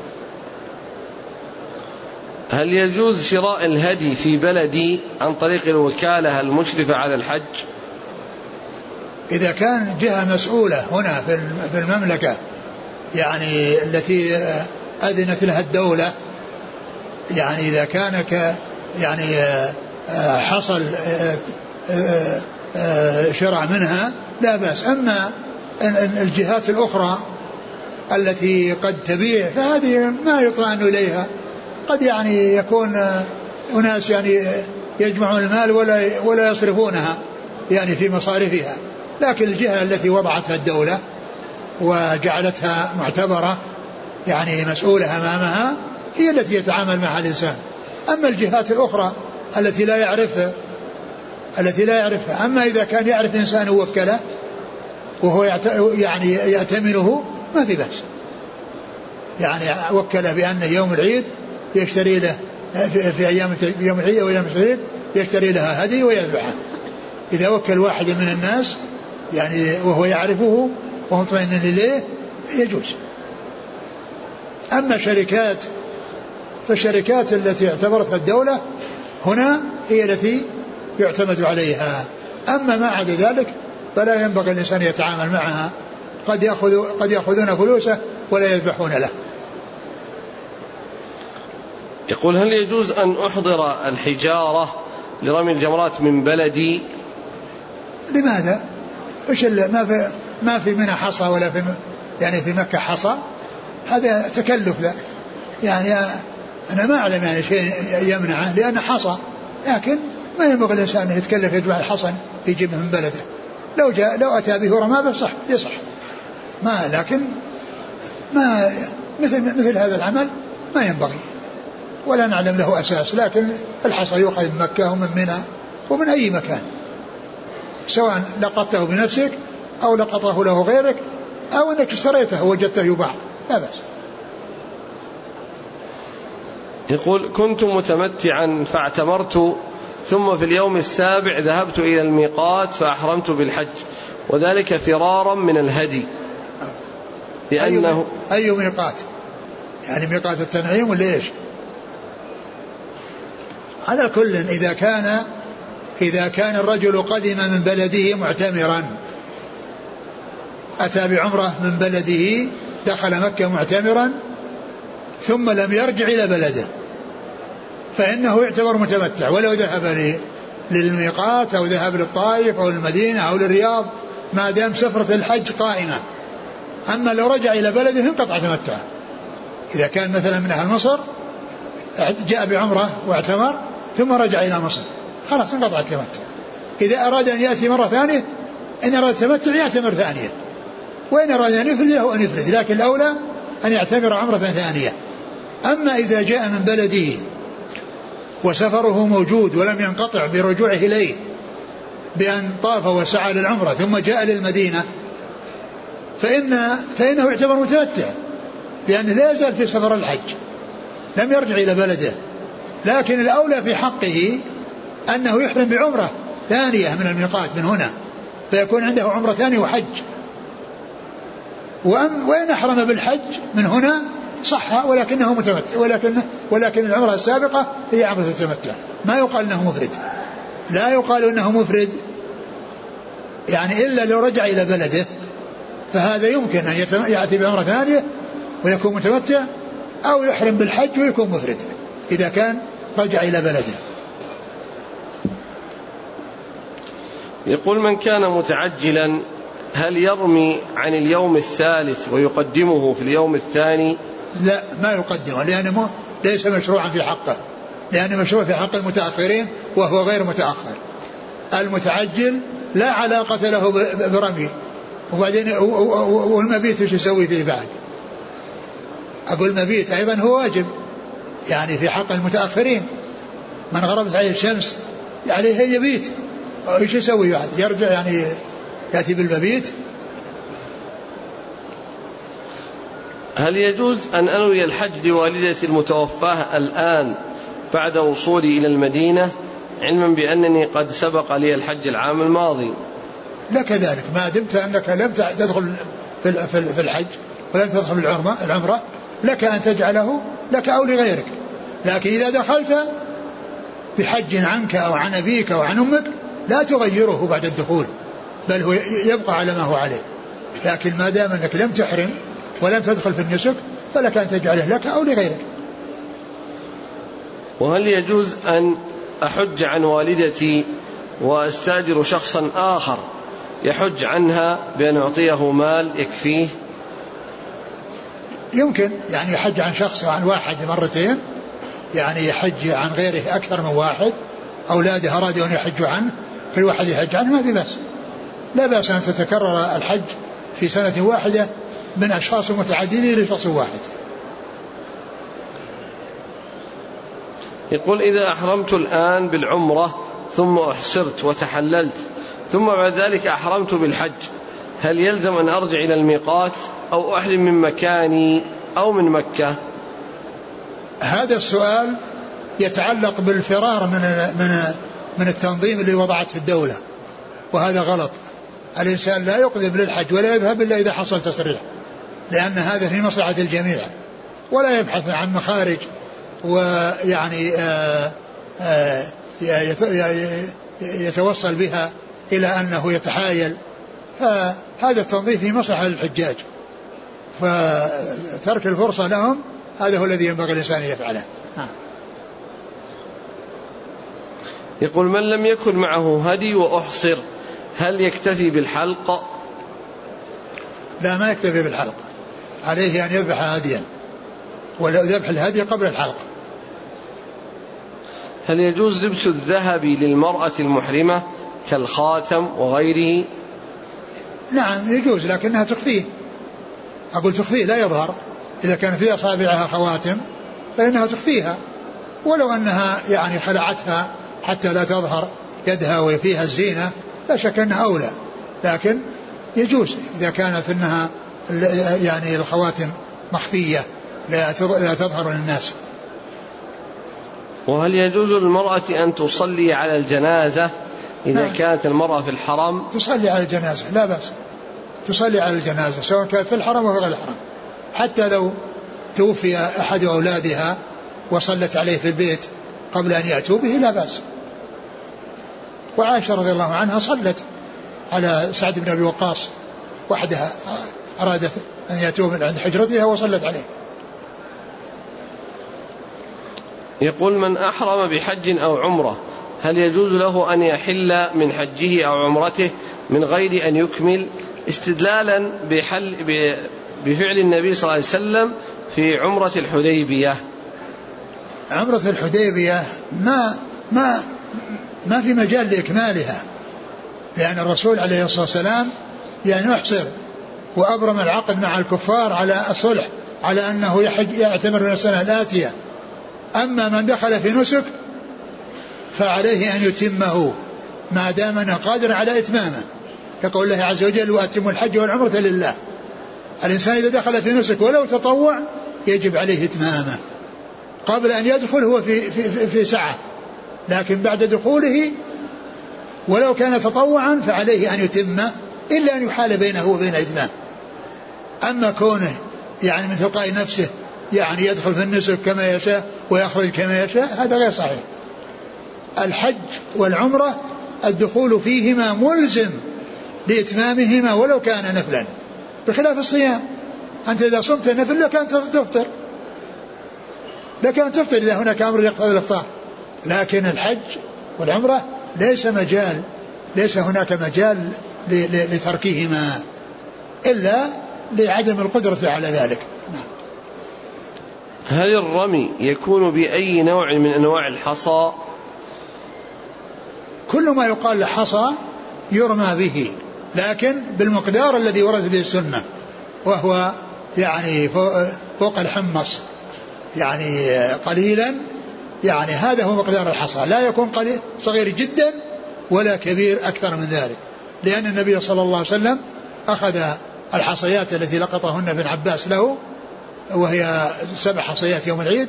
هل يجوز شراء الهدي في بلدي عن طريق الوكالة المشرفة على الحج؟ إذا كان جهة مسؤولة هنا في المملكة يعني التي أذنت لها الدولة يعني إذا كان ك يعني حصل شراء منها لا بأس. أما الجهات الأخرى التي قد تبيع فهذه ما يطعن إليها. قد يعني يكون أناس يعني يجمعون المال ولا ولا يصرفونها يعني في مصارفها. لكن الجهة التي وضعتها الدولة وجعلتها معتبرة يعني مسؤولة أمامها هي التي يتعامل معها الإنسان. أما الجهات الأخرى التي لا يعرفها التي لا يعرفها أما إذا كان يعرف إنسان وكلة وهو يعني يأتمنه ما في بأس. يعني وكله بأن يوم العيد يشتري له في, أيام يوم العيد أو يوم العيد يشتري لها هدي ويذبحها إذا وكل واحد من الناس يعني وهو يعرفه ومطمئن إليه يجوز. أما شركات فالشركات التي اعتبرتها الدولة هنا هي التي يعتمد عليها. أما ما عدا ذلك فلا ينبغي الإنسان يتعامل معها. قد يأخذ قد يأخذون فلوسه ولا يذبحون له. يقول هل يجوز أن أحضر الحجارة لرمي الجمرات من بلدي؟ لماذا؟ إيش ما في ما في منى حصى ولا في يعني في مكة حصى؟ هذا تكلف ذا يعني أنا ما أعلم يعني شيء يمنعه لأنه حصى. لكن ما ينبغي الإنسان أن يتكلف يجمع الحصن يجيبه من بلده. لو جاء لو أتى به رمى صح يصح. ما لكن ما مثل مثل هذا العمل ما ينبغي. ولا نعلم له أساس لكن الحصى يؤخذ من مكة ومن منى ومن أي مكان. سواء لقطته بنفسك أو لقطه له غيرك أو أنك اشتريته وجدته يباع. لا بأس. يقول كنت متمتعا فاعتمرت ثم في اليوم السابع ذهبت إلى الميقات فأحرمت بالحج وذلك فرارا من الهدي. لأنه أي, أي ميقات. يعني ميقات التنعيم ولا إيش؟ على كل إذا كان إذا كان الرجل قدم من بلده معتمرا. أتى بعمرة من بلده دخل مكة معتمرا ثم لم يرجع إلى بلده. فإنه يعتبر متمتع. ولو ذهب للميقات أو ذهب للطائف أو المدينة أو للرياض ما دام سفرة الحج قائمة. أما لو رجع إلى بلده انقطع تمتعه إذا كان مثلا من أهل مصر جاء بعمرة واعتمر ثم رجع إلى مصر. خلاص انقطع التمتع إذا أراد أن يأتي مرة ثانية إن أراد التمتع يعتمر ثانية. وإن أراد أن يفرد له أن يفرد لكن الأولى أن يعتمر عمرة ثانية. أما إذا جاء من بلده وسفره موجود ولم ينقطع برجوعه إليه بأن طاف وسعى للعمرة ثم جاء للمدينة فإن فإنه يعتبر متمتع لأنه لا يزال في سفر الحج. لم يرجع إلى بلده. لكن الأولى في حقه أنه يحرم بعمرة ثانية من الميقات من هنا. فيكون عنده عمرة ثانية وحج. وأم وإن أحرم بالحج من هنا صح ولكنه متمتع. ولكن ولكن العمرة السابقة هي عمرة التمتع ما يقال أنه مفرد. لا يقال أنه مفرد. يعني إلا لو رجع إلى بلده فهذا يمكن أن يأتي بعمرة ثانية ويكون متمتع أو يحرم بالحج ويكون مفرد إذا كان رجع إلى بلده. يقول من كان متعجلا هل يرمي عن اليوم الثالث ويقدمه في اليوم الثاني؟ لا ما يقدمه لأنه ليس مشروعا في حقه لأنه مشروع في حق المتأخرين وهو غير متأخر. المتعجل لا علاقة له برمي وبعدين والمبيت وش يسوي فيه بعد؟ أقول المبيت أيضا هو واجب. يعني في حق المتأخرين. من غربت عليه الشمس عليه يعني يبيت. إيش يسوي بعد؟ يرجع يعني يأتي بالمبيت؟ هل يجوز أن أنوي الحج لوالدتي المتوفاة الآن بعد وصولي إلى المدينة؟ علما بأنني قد سبق لي الحج العام الماضي. لك ذلك. ما دمت أنك لم تدخل في الحج ولم تدخل العمرة, العمرة لك أن تجعله لك أو لغيرك. لكن إذا دخلت بحج عنك أو عن أبيك أو عن أمك لا تغيره بعد الدخول بل هو يبقى على ما هو عليه. لكن ما دام أنك لم تحرم ولم تدخل في النسك فلك أن تجعله لك أو لغيرك. وهل يجوز أن أحج عن والدتي وأستأجر شخصا آخر يحج عنها بأن أعطيه مال يكفيه؟ يمكن يعني يحج عن شخص عن واحد مرتين يعني يحج عن غيره أكثر من واحد أولاده أرادوا أن يحجوا عنه كل واحد يحج عنه ما في بأس. لا بأس أن تتكرر الحج في سنة واحدة من أشخاص متعددين لشخص واحد. يقول إذا أحرمت الآن بالعمرة ثم أحصرت وتحللت ثم بعد ذلك أحرمت بالحج. هل يلزم أن أرجع إلى الميقات أو أحرم من مكاني أو من مكة؟ هذا السؤال يتعلق بالفرار من من من التنظيم اللي وضعته الدولة وهذا غلط. الإنسان لا يقدم للحج ولا يذهب إلا إذا حصل تصريح لأن هذا في مصلحة الجميع ولا يبحث عن مخارج ويعني آآ آه، آآ آه، يتوصل بها إلى أنه يتحايل. فهذا التنظيف في مصلحة للحجاج. فترك الفرصة لهم هذا هو الذي ينبغي الإنسان أن يفعله. يقول من لم يكن معه هدي وأحصر هل يكتفي بالحلق؟ لا ما يكتفي بالحلق. عليه أن يذبح هديا وذبح الهدي قبل الحلق. هل يجوز لبس الذهب للمرأة المحرمة؟ كالخاتم وغيره. نعم يجوز لكنها تخفيه أقول تخفيه لا يظهر. إذا كان في أصابعها خواتم فإنها تخفيها. ولو أنها يعني خلعتها حتى لا تظهر يدها وفيها الزينة لا شك أنها أولى. لكن يجوز إذا كانت أنها يعني الخواتم مخفية لا تظهر للناس. وهل يجوز للمرأة أن تصلي على الجنازة؟ إذا نعم. كانت المرأة في الحرم تصلي على الجنازة لا بأس. تصلي على الجنازة سواء كانت في الحرم أو غير الحرم حتى لو توفي أحد أولادها وصلت عليه في البيت قبل أن يأتوا به لا بأس. وعائشة رضي الله عنها صلت على سعد بن أبي وقاص وحدها أرادت أن يأتوا من عند حجرتها وصلت عليه. يقول من أحرم بحج أو عمرة هل يجوز له أن يحل من حجه أو عمرته من غير أن يكمل استدلالا بحل بفعل النبي صلى الله عليه وسلم في عمرة الحديبية؟ عمرة الحديبية ما ما ما في مجال لإكمالها لأن الرسول عليه الصلاة والسلام يعني يحصر وأبرم العقد مع الكفار على الصلح على أنه يحج يعتمر من السنة الآتية. أما من دخل في نسك فعليه أن يتمه ما دام أنه قادر على إتمامه. كقول الله عز وجل وأتموا الحج والعمرة لله. الإنسان إذا دخل في نسك ولو تطوع يجب عليه إتمامه. قبل أن يدخل هو في, في, في, في سعة. لكن بعد دخوله ولو كان تطوعا فعليه أن يتمه إلا أن يحال بينه وبين إتمام أما كونه يعني من تلقاء نفسه يعني يدخل في النسك كما يشاء ويخرج كما يشاء هذا غير صحيح. الحج والعمرة الدخول فيهما ملزم لإتمامهما ولو كان نفلا بخلاف الصيام. أنت إذا صمت النفل لك أن تفطر لك أن تفطر إذا هناك أمر يقتضي الإفطار. لكن الحج والعمرة ليس مجال ليس هناك مجال لتركهما إلا لعدم القدرة على ذلك. هل الرمي يكون بأي نوع من أنواع الحصى؟ كل ما يقال له حصى يرمى به لكن بالمقدار الذي ورد به السنة وهو يعني فوق الحمص يعني قليلا يعني هذا هو مقدار الحصى. لا يكون قليل صغير جدا ولا كبير أكثر من ذلك لأن النبي صلى الله عليه وسلم أخذ الحصيات التي لقطهن ابن عباس له وهي سبع حصيات يوم العيد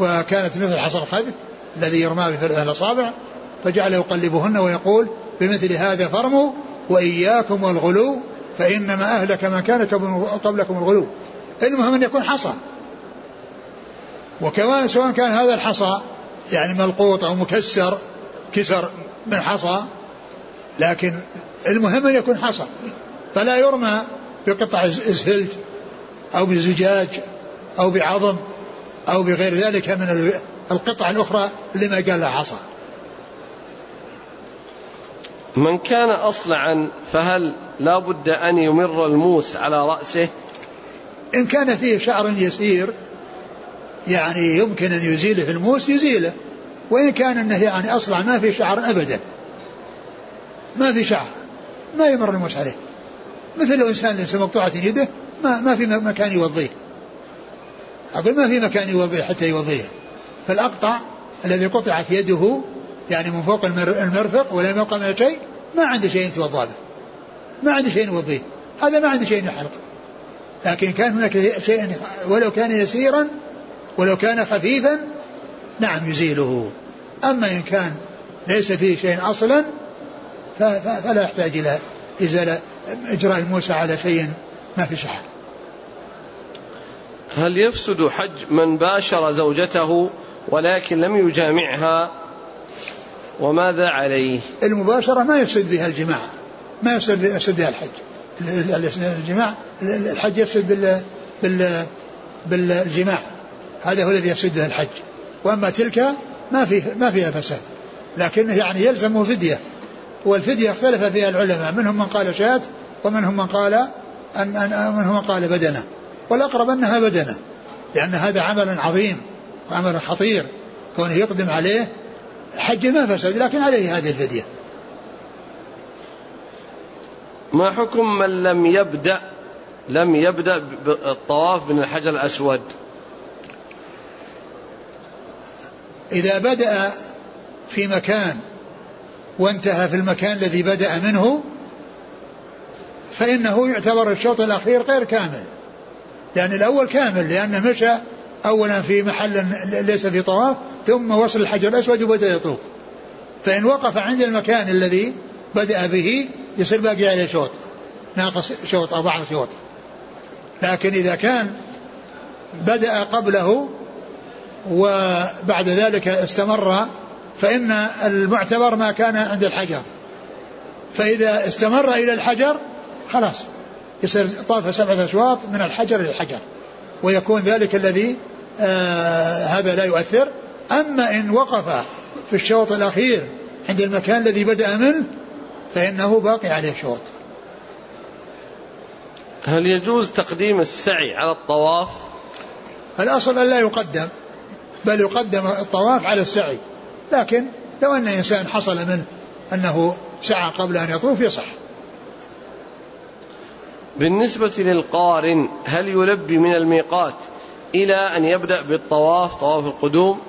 وكانت مثل حصى الخذ الذي يرمى في الأصابع فجعل يقلبهن ويقول بمثل هذا فرموا وإياكم والغلو فإنما أهلك من كان قبلكم الغلو. المهم أن يكون حصى. وكمان سواء كان هذا الحصى يعني ملقوط أو مكسر كسر من حصى لكن المهم أن يكون حصى. فلا يرمى بقطع اسفلت أو بزجاج أو بعظم أو بغير ذلك من القطع الأخرى لما قال حصى. من كان أصلعا فهل لا بد أن يمر الموس على رأسه؟ إن كان فيه شعر يسير يعني يمكن أن يزيله الموس يزيله. وإن كان أنه يعني أصلع ما في شعر أبدا. ما في شعر ما يمر الموس عليه. مثل لو إنسان ليس مقطوعة يده ما, ما في مكان يوضيه. أقول ما في مكان يوضيه حتى يوضيه. فالأقطع الذي قطعت يده يعني من فوق المرفق يبقى من شيء ما عنده شيء يتوضا به. ما عنده شيء يوضيه هذا ما عنده شيء يحلق لكن كان هناك شيء ولو كان يسيرا ولو كان خفيفا نعم يزيله. أما إن كان ليس فيه شيء أصلا فلا يحتاج إلى إزالة إجراء الموسى على شيء ما في شحن هل يفسد حج من باشر زوجته ولكن لم يجامعها وماذا عليه؟ المباشرة ما يفسد بها الجماع. ما يفسد يفسد بها الحج. الجماع الحج يفسد بال بال بالجماع. هذا هو الذي يفسد بها الحج. وأما تلك ما في ما فيها فساد. لكنه يعني يلزمه فدية. والفدية اختلف فيها العلماء. منهم من قال شاة ومنهم من قال أن, أن منهم من قال بدنة. والأقرب أنها بدنة. لأن هذا عمل عظيم وعمل خطير. كونه يقدم عليه حج ما فسد لكن عليه هذه الفدية. ما حكم من لم يبدأ لم يبدأ بالطواف من الحجر الأسود؟ إذا بدأ في مكان وانتهى في المكان الذي بدأ منه فإنه يعتبر الشوط الأخير غير كامل. لأن الأول كامل لأنه مشى أولا في محل ليس في طواف ثم وصل الحجر الأسود وبدأ يطوف. فإن وقف عند المكان الذي بدأ به يصير باقي عليه شوط. ناقص شوط أو بعض شوط. لكن إذا كان بدأ قبله وبعد ذلك استمر فإن المعتبر ما كان عند الحجر. فإذا استمر إلى الحجر خلاص يصير طاف سبعة أشواط من الحجر إلى الحجر ويكون ذلك الذي آه هذا لا يؤثر. أما إن وقف في الشوط الأخير عند المكان الذي بدأ منه فإنه باقي عليه شوط. هل يجوز تقديم السعي على الطواف؟ الأصل أن لا يقدم بل يقدم الطواف على السعي. لكن لو أن إنسان حصل منه أنه سعى قبل أن يطوف يصح. بالنسبة للقارن هل يلبي من الميقات إلى أن يبدأ بالطواف طواف القدوم؟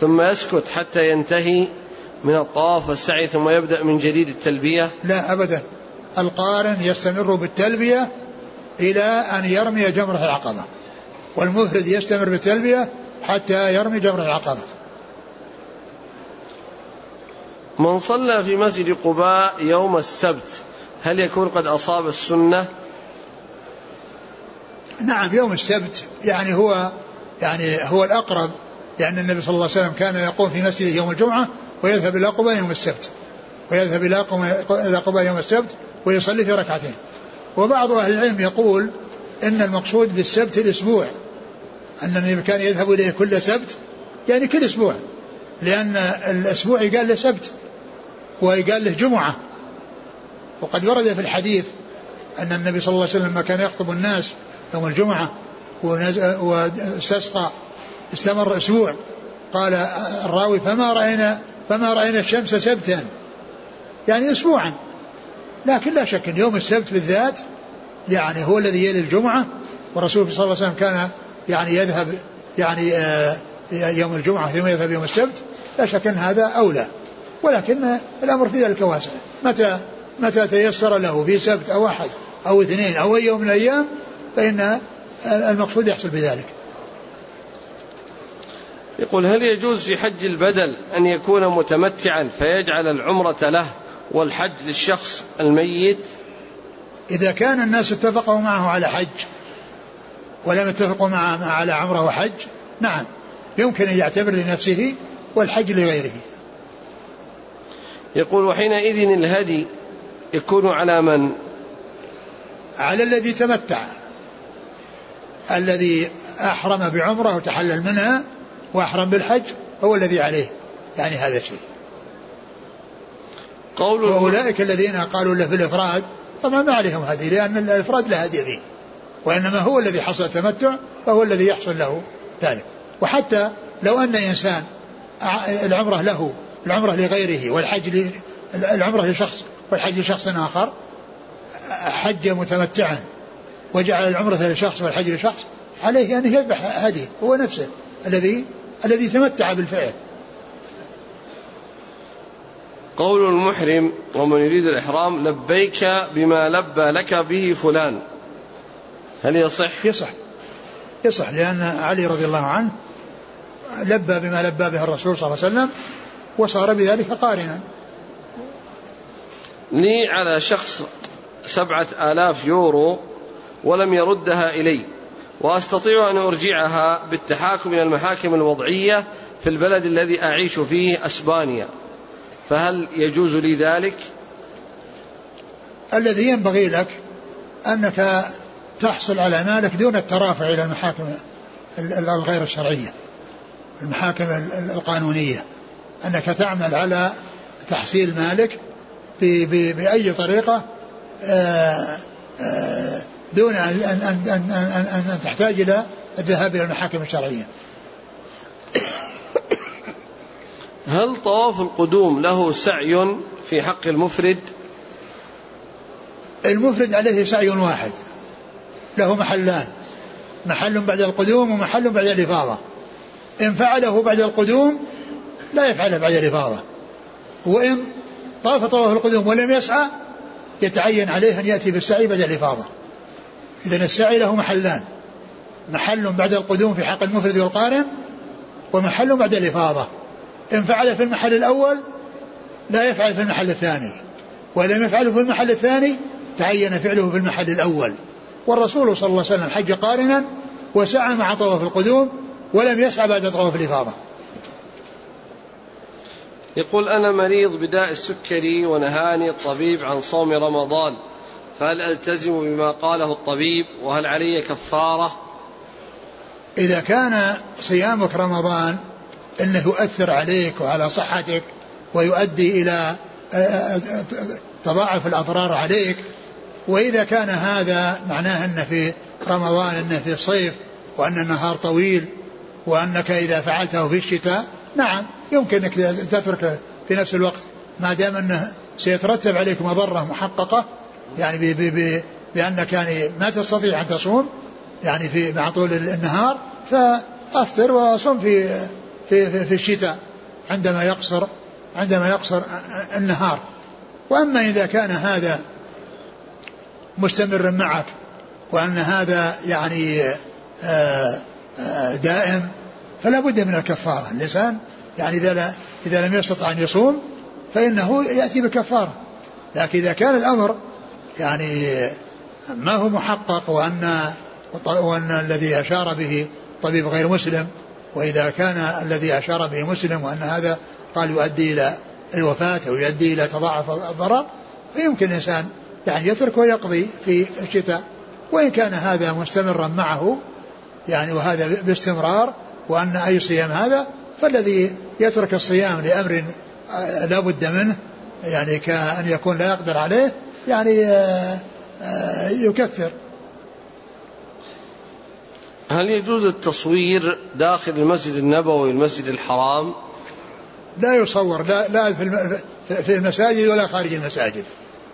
ثم يسكت حتى ينتهي من الطواف والسعي ثم يبدأ من جديد التلبية. لا أبدا. القارن يستمر بالتلبية إلى أن يرمي جمرة العقبة والمفرد يستمر بالتلبية حتى يرمي جمرة العقبة. من صلى في مسجد قباء يوم السبت هل يكون قد أصاب السنة؟ نعم يوم السبت يعني هو يعني هو الأقرب لأن النبي صلى الله عليه وسلم كان يقوم في مسجده يوم الجمعة ويذهب إلى قباء يوم السبت ويذهب إلى قباء يوم السبت ويصلي في ركعتين. وبعض أهل العلم يقول إن المقصود بالسبت الأسبوع أن النبي كان يذهب إليه كل سبت يعني كل أسبوع لأن الأسبوع يقال له سبت ويقال له جمعة. وقد ورد في الحديث أن النبي صلى الله عليه وسلم كان يخطب الناس يوم الجمعة وأستسقى استمر أسبوع. قال الراوي فما رأينا فما رأينا الشمس سبتا. يعني أسبوعا. لكن لا شك أن يوم السبت بالذات يعني هو الذي يلي الجمعة والرسول صلى الله عليه وسلم كان يعني يذهب يعني آه، يوم الجمعة ثم يذهب يوم السبت. لا شك أن هذا أولى. ولكن الأمر في ذلك واسع. متى متى تيسر له في سبت أو أحد أو اثنين أو أي يوم من الأيام فإن المقصود يحصل بذلك. يقول هل يجوز في حج البدل أن يكون متمتعا فيجعل العمرة له والحج للشخص الميت؟ إذا كان الناس اتفقوا معه على حج ولم يتفقوا معه على عمرة وحج نعم يمكن أن يعتبر لنفسه والحج لغيره. يقول وحينئذ الهدي يكون على من؟ على الذي تمتع الذي أحرم بعمرة وتحلل منها وأحرم بالحج هو الذي عليه. يعني هذا الشيء. قول وأولئك الذين قالوا له بالإفراد طبعا ما عليهم هدي لأن الإفراد لا هدي فيه. وإنما هو الذي حصل تمتع فهو الذي يحصل له ذلك. وحتى لو أن إنسان العمرة له العمرة لغيره والحج العمرة لشخص والحج لشخص آخر حج متمتعا وجعل العمرة لشخص والحج لشخص عليه أن يذبح هدي هو نفسه الذي الذي تمتع بالفعل. قول المحرم ومن يريد الإحرام لبيك بما لبى لك به فلان. هل يصح؟ يصح. يصح لأن علي رضي الله عنه لبى بما لبى به الرسول صلى الله عليه وسلم وصار بذلك قارنا. لي على شخص سبعة آلاف يورو ولم يردها إلي. وأستطيع أن أرجعها بالتحاكم إلى المحاكم الوضعية في البلد الذي أعيش فيه أسبانيا. فهل يجوز لي ذلك؟ الذي ينبغي لك أنك تحصل على مالك دون الترافع إلى المحاكم الغير الشرعية المحاكم القانونية. أنك تعمل على تحصيل مالك بأي طريقة آه، آه، دون أن, أن, أن, أن, أن, أن تحتاج إلى الذهاب إلى المحاكم الشرعية. هل طواف القدوم له سعي في حق المفرد؟ المفرد عليه سعي واحد. له محلان. محل بعد القدوم ومحل بعد الإفاضة. إن فعله بعد القدوم لا يفعله بعد الإفاضة. وإن طاف طواف القدوم ولم يسعى يتعين عليه أن يأتي بالسعي بعد الإفاضة. إذا السعي له محلان. محل بعد القدوم في حق المفرد والقارن ومحل بعد الإفاضة. إن فعل في المحل الأول لا يفعل في المحل الثاني. ولم يفعله في المحل الثاني تعين فعله في المحل الأول. والرسول صلى الله عليه وسلم حج قارنا وسعى مع طواف القدوم ولم يسعى بعد طواف الإفاضة. يقول أنا مريض بداء السكري ونهاني الطبيب عن صوم رمضان. فهل ألتزم بما قاله الطبيب؟ وهل علي كفارة؟ إذا كان صيامك رمضان أنه يؤثر عليك وعلى صحتك ويؤدي إلى آه، آه، آه، تضاعف الأضرار عليك وإذا كان هذا معناه أن في رمضان أنه في الصيف وأن النهار طويل وأنك إذا فعلته في الشتاء نعم يمكن أنك تترك في نفس الوقت. ما دام أنه سيترتب عليك مضرة محققة يعني بي بي بي بأنك يعني ما تستطيع أن تصوم يعني في مع طول النهار فأفطر وصم في في في, في الشتاء عندما يقصر عندما يقصر النهار. وأما إذا كان هذا مستمر معك وأن هذا يعني آه، آه، دائم فلا بد من الكفارة. الإنسان يعني إذا إذا لم يستطع أن يصوم فإنه يأتي بكفارة. لكن إذا كان الأمر يعني ما هو محقق وأن وأن الذي أشار به طبيب غير مسلم وإذا كان الذي أشار به مسلم وأن هذا قال يؤدي إلى الوفاة أو يؤدي إلى تضاعف الضرر فيمكن الإنسان يعني يترك ويقضي في الشتاء. وإن كان هذا مستمرا معه يعني وهذا باستمرار وأن أي صيام هذا فالذي يترك الصيام لأمر لا بد منه يعني كأن يكون لا يقدر عليه يعني آه، آه، يكفر. هل يجوز التصوير داخل المسجد النبوي والمسجد الحرام؟ لا يصور لا, لا في المساجد ولا خارج المساجد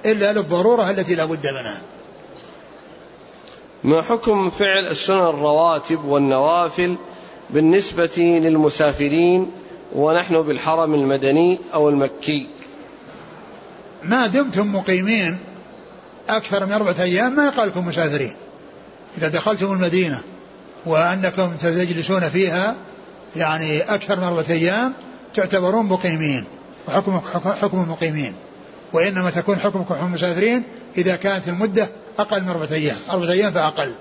إلا للضرورة التي لا بد منها. ما حكم فعل السنن الرواتب والنوافل بالنسبة للمسافرين ونحن بالحرم المدني أو المكي؟ ما دمتم مقيمين أكثر من أربعة أيام ما يقال لكم مسافرين. إذا دخلتم المدينة وأنكم تجلسون فيها يعني أكثر من أربعة أيام تعتبرون مقيمين وحكم حكم المقيمين. وإنما تكون حكمكم حكم المسافرين إذا كانت المدة أقل من أربعة أيام. أربعة أيام فأقل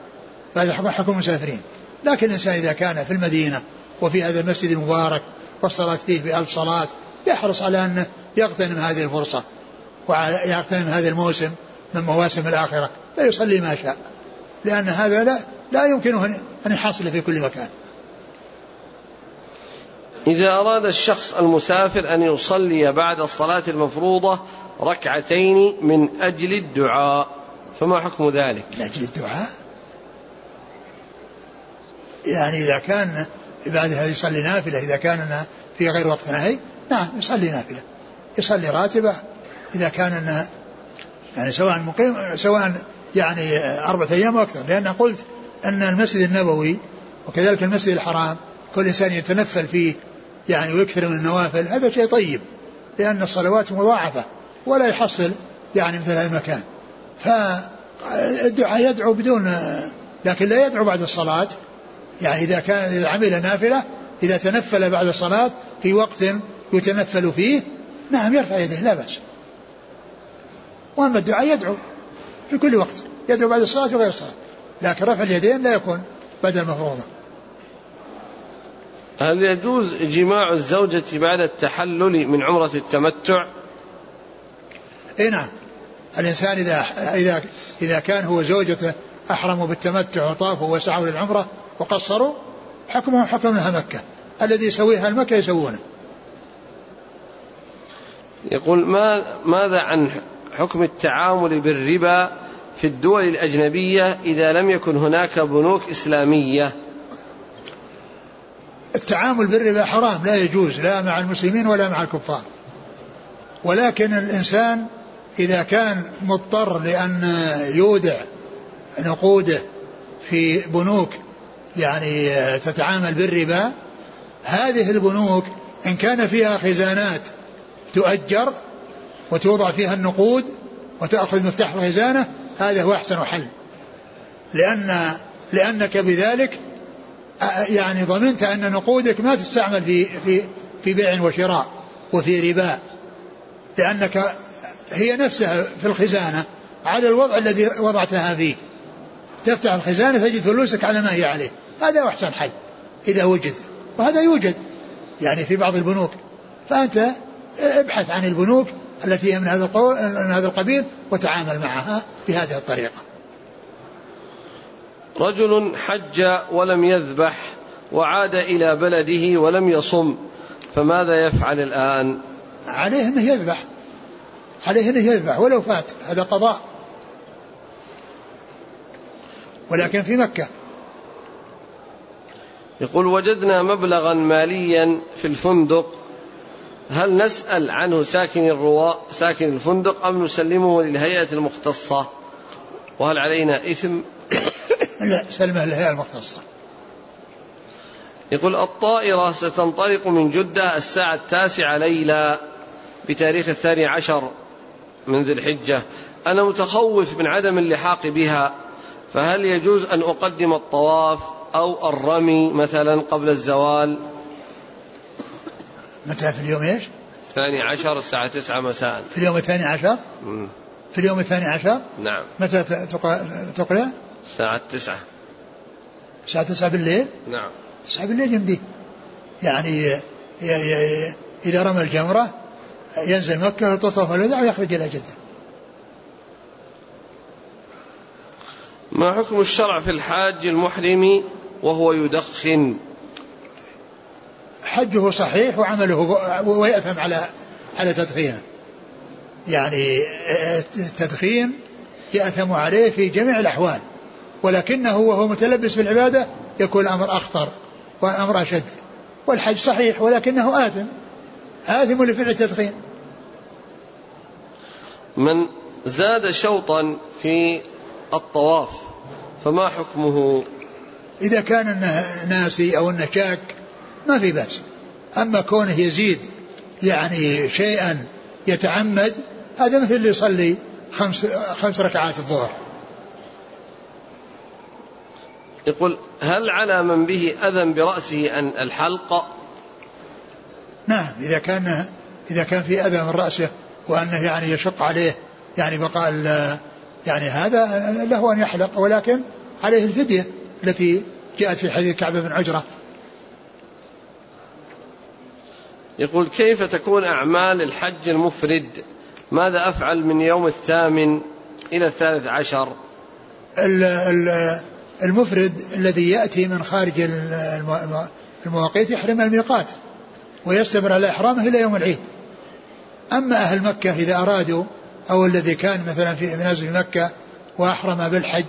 فهذا حكم حكم المسافرين. لكن الإنسان إذا كان في المدينة وفي هذا المسجد المبارك والصلاة فيه بألف صلاة يحرص على أنه يغتنم هذه الفرصة. ويغتنم هذا الموسم من مواسم الآخرة. فيصلي ما شاء. لأن هذا لا, لا يمكنه أن يحصل في كل مكان. إذا أراد الشخص المسافر أن يصلي بعد الصلاة المفروضة ركعتين من أجل الدعاء فما حكم ذلك؟ من أجل الدعاء؟ يعني إذا كان بعدها يصلي نافلة إذا كان في غير وقت نهي نعم يصلي نافلة. يصلي راتبة. إذا كان أنها يعني سواء مقيم سواء يعني أربعة أيام أو أكثر. لأن قلت أن المسجد النبوي وكذلك المسجد الحرام كل إنسان يتنفل فيه يعني ويكثر من النوافل هذا شيء طيب لأن الصلوات مضاعفة ولا يحصل يعني مثل هذا المكان. فالدعاء يدعو بدون لكن لا يدعو بعد الصلاة. يعني إذا كان إذا عمل نافلة إذا تنفل بعد الصلاة في وقت يتنفل فيه نعم يرفع يديه لا بأس. وأما الدعاء يدعو في كل وقت يدعو بعد الصلاة وغير الصلاة لكن رفع اليدين لا يكون بعد المفروضة هل يجوز جماع الزوجة بعد التحلل من عمرة التمتع؟ إي نعم الإنسان إذا إذا إذا كان هو زوجته أحرموا بالتمتع وطافوا وسعوا للعمرة وقصروا حكمهم حكم لها مكة الذي يسويها المكه يسوونه. يقول ما ماذا عن حكم التعامل بالربا في الدول الأجنبية إذا لم يكن هناك بنوك إسلامية؟ التعامل بالربا حرام لا يجوز لا مع المسلمين ولا مع الكفار ولكن الإنسان إذا كان مضطر لأن يودع نقوده في بنوك يعني تتعامل بالربا هذه البنوك إن كان فيها خزانات تؤجر وتوضع فيها النقود وتأخذ مفتاح الخزانة هذا هو أحسن حل. لأن لأنك بذلك يعني ضمنت أن نقودك ما تستعمل في في في بيع وشراء وفي ربا لأنك هي نفسها في الخزانة على الوضع الذي وضعتها فيه. تفتح الخزانة تجد فلوسك على ما هي عليه. هذا أحسن حل إذا وجد. وهذا يوجد يعني في بعض البنوك. فأنت ابحث عن البنوك التي هي من هذا من هذا القبيل وتعامل معها بهذه الطريقة. رجل حج ولم يذبح وعاد إلى بلده ولم يصم فماذا يفعل الآن؟ عليه أنه يذبح. عليه أنه يذبح ولو فات. هذا قضاء. ولكن في مكة. يقول وجدنا مبلغا ماليا في الفندق هل نسأل عنه ساكن الرواء ساكن الفندق أم نسلمه للهيئة المختصة؟ وهل علينا إثم؟ لا سلمه للهيئة المختصة. يقول الطائرة ستنطلق من جدة الساعة التاسعة ليلة بتاريخ الثاني عشر من ذي الحجة. أنا متخوف من عدم اللحاق بها فهل يجوز أن أقدم الطواف أو الرمي مثلا قبل الزوال؟ متى في اليوم إيش؟ الثاني عشر الساعة تسعة مساء في اليوم الثاني عشر؟ مم. في اليوم الثاني عشر؟ نعم متى تقلع؟ الساعة تسعة الساعة تسعة بالليل نعم تسعة بالليل يمديه يعني إذا رمى الجمرة ينزل مكة ويطوف الوداع ويخرج إلى جدة ما حكم الشرع في الحاج المحرم وهو يدخن حجه صحيح وعمله ويأثم على على تدخينه. يعني التدخين يأثم عليه في جميع الأحوال ولكنه وهو متلبس بالعبادة يكون الأمر أخطر والأمر أشد. والحج صحيح ولكنه آثم آثم لفعل التدخين. من زاد شوطا في الطواف فما حكمه؟ إذا كان ناسي أو أنه شاك ما في بأس. أما كونه يزيد يعني شيئا يتعمد هذا مثل اللي يصلي خمس, خمس ركعات الظهر. يقول هل على من به أذى برأسه أن الحلق؟ نعم إذا كان إذا كان في أذى من رأسه وأنه يعني يشق عليه يعني بقاء يعني هذا له أن يحلق ولكن عليه الفدية التي جاءت في حديث كعب بن عجرة. يقول كيف تكون أعمال الحج المفرد؟ ماذا أفعل من يوم الثامن إلى الثالث عشر؟ المفرد الذي يأتي من خارج المواقيت يحرم الميقات ويستمر على إحرامه إلى يوم العيد. أما أهل مكة إذا أرادوا أو الذي كان مثلا في منازل مكة وأحرم بالحج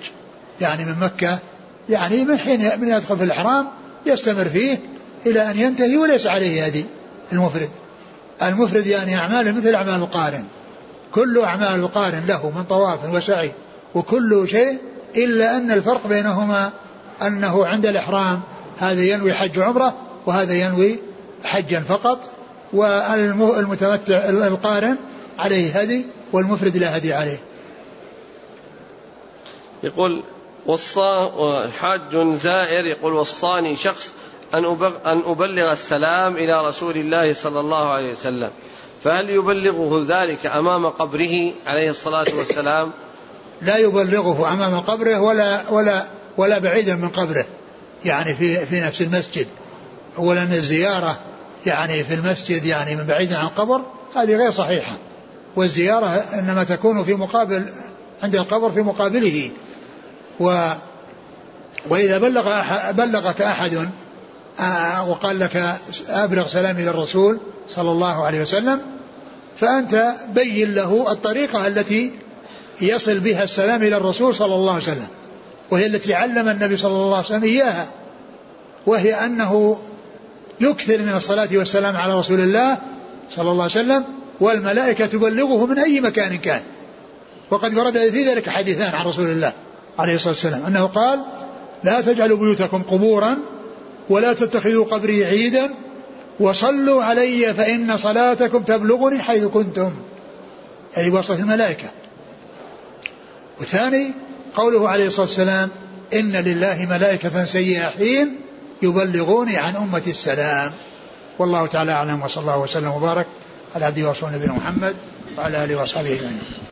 يعني من مكة يعني من حين من يدخل في الإحرام يستمر فيه إلى أن ينتهي وليس عليه هدي. المفرد. المفرد يعني أعماله مثل أعمال القارن. كل أعمال القارن له من طواف وسعي وكل شيء إلا أن الفرق بينهما أنه عند الإحرام هذا ينوي حج عمرة وهذا ينوي حجا فقط والمتمتع القارن عليه هدي والمفرد لا هدي عليه. يقول وصى حاج زائر يقول وصاني شخص أن أبلغ السلام إلى رسول الله صلى الله عليه وسلم. فهل يبلغه ذلك أمام قبره عليه الصلاة والسلام؟ لا يبلغه أمام قبره ولا ولا ولا بعيدا من قبره. يعني في في نفس المسجد. أولا الزيارة يعني في المسجد يعني من بعيد عن القبر هذه غير صحيحة. والزيارة إنما تكون في مقابل عند القبر في مقابله. و وإذا بلغ بلغك أحد وقال لك أبلغ سلام إلى الرسول صلى الله عليه وسلم فأنت بين له الطريقة التي يصل بها السلام إلى الرسول صلى الله عليه وسلم وهي التي علم النبي صلى الله عليه وسلم إياها وهي أنه يكثر من الصلاة والسلام على رسول الله صلى الله عليه وسلم والملائكة تبلغه من أي مكان كان. وقد ورد في ذلك حديثان عن رسول الله عليه الصلاة والسلام أنه قال لا تجعلوا بيوتكم قبورا ولا تتخذوا قبري عيدا وصلوا علي فإن صلاتكم تبلغني حيث كنتم. أي وصف الملائكة. وثاني قوله عليه الصلاة والسلام إن لله ملائكة سياحين يبلغوني عن أمة السلام. والله تعالى أعلم وصلى الله وسلم وبارك على عبده ورسوله نبينا محمد وعلى آله وأصحابه أجمعين.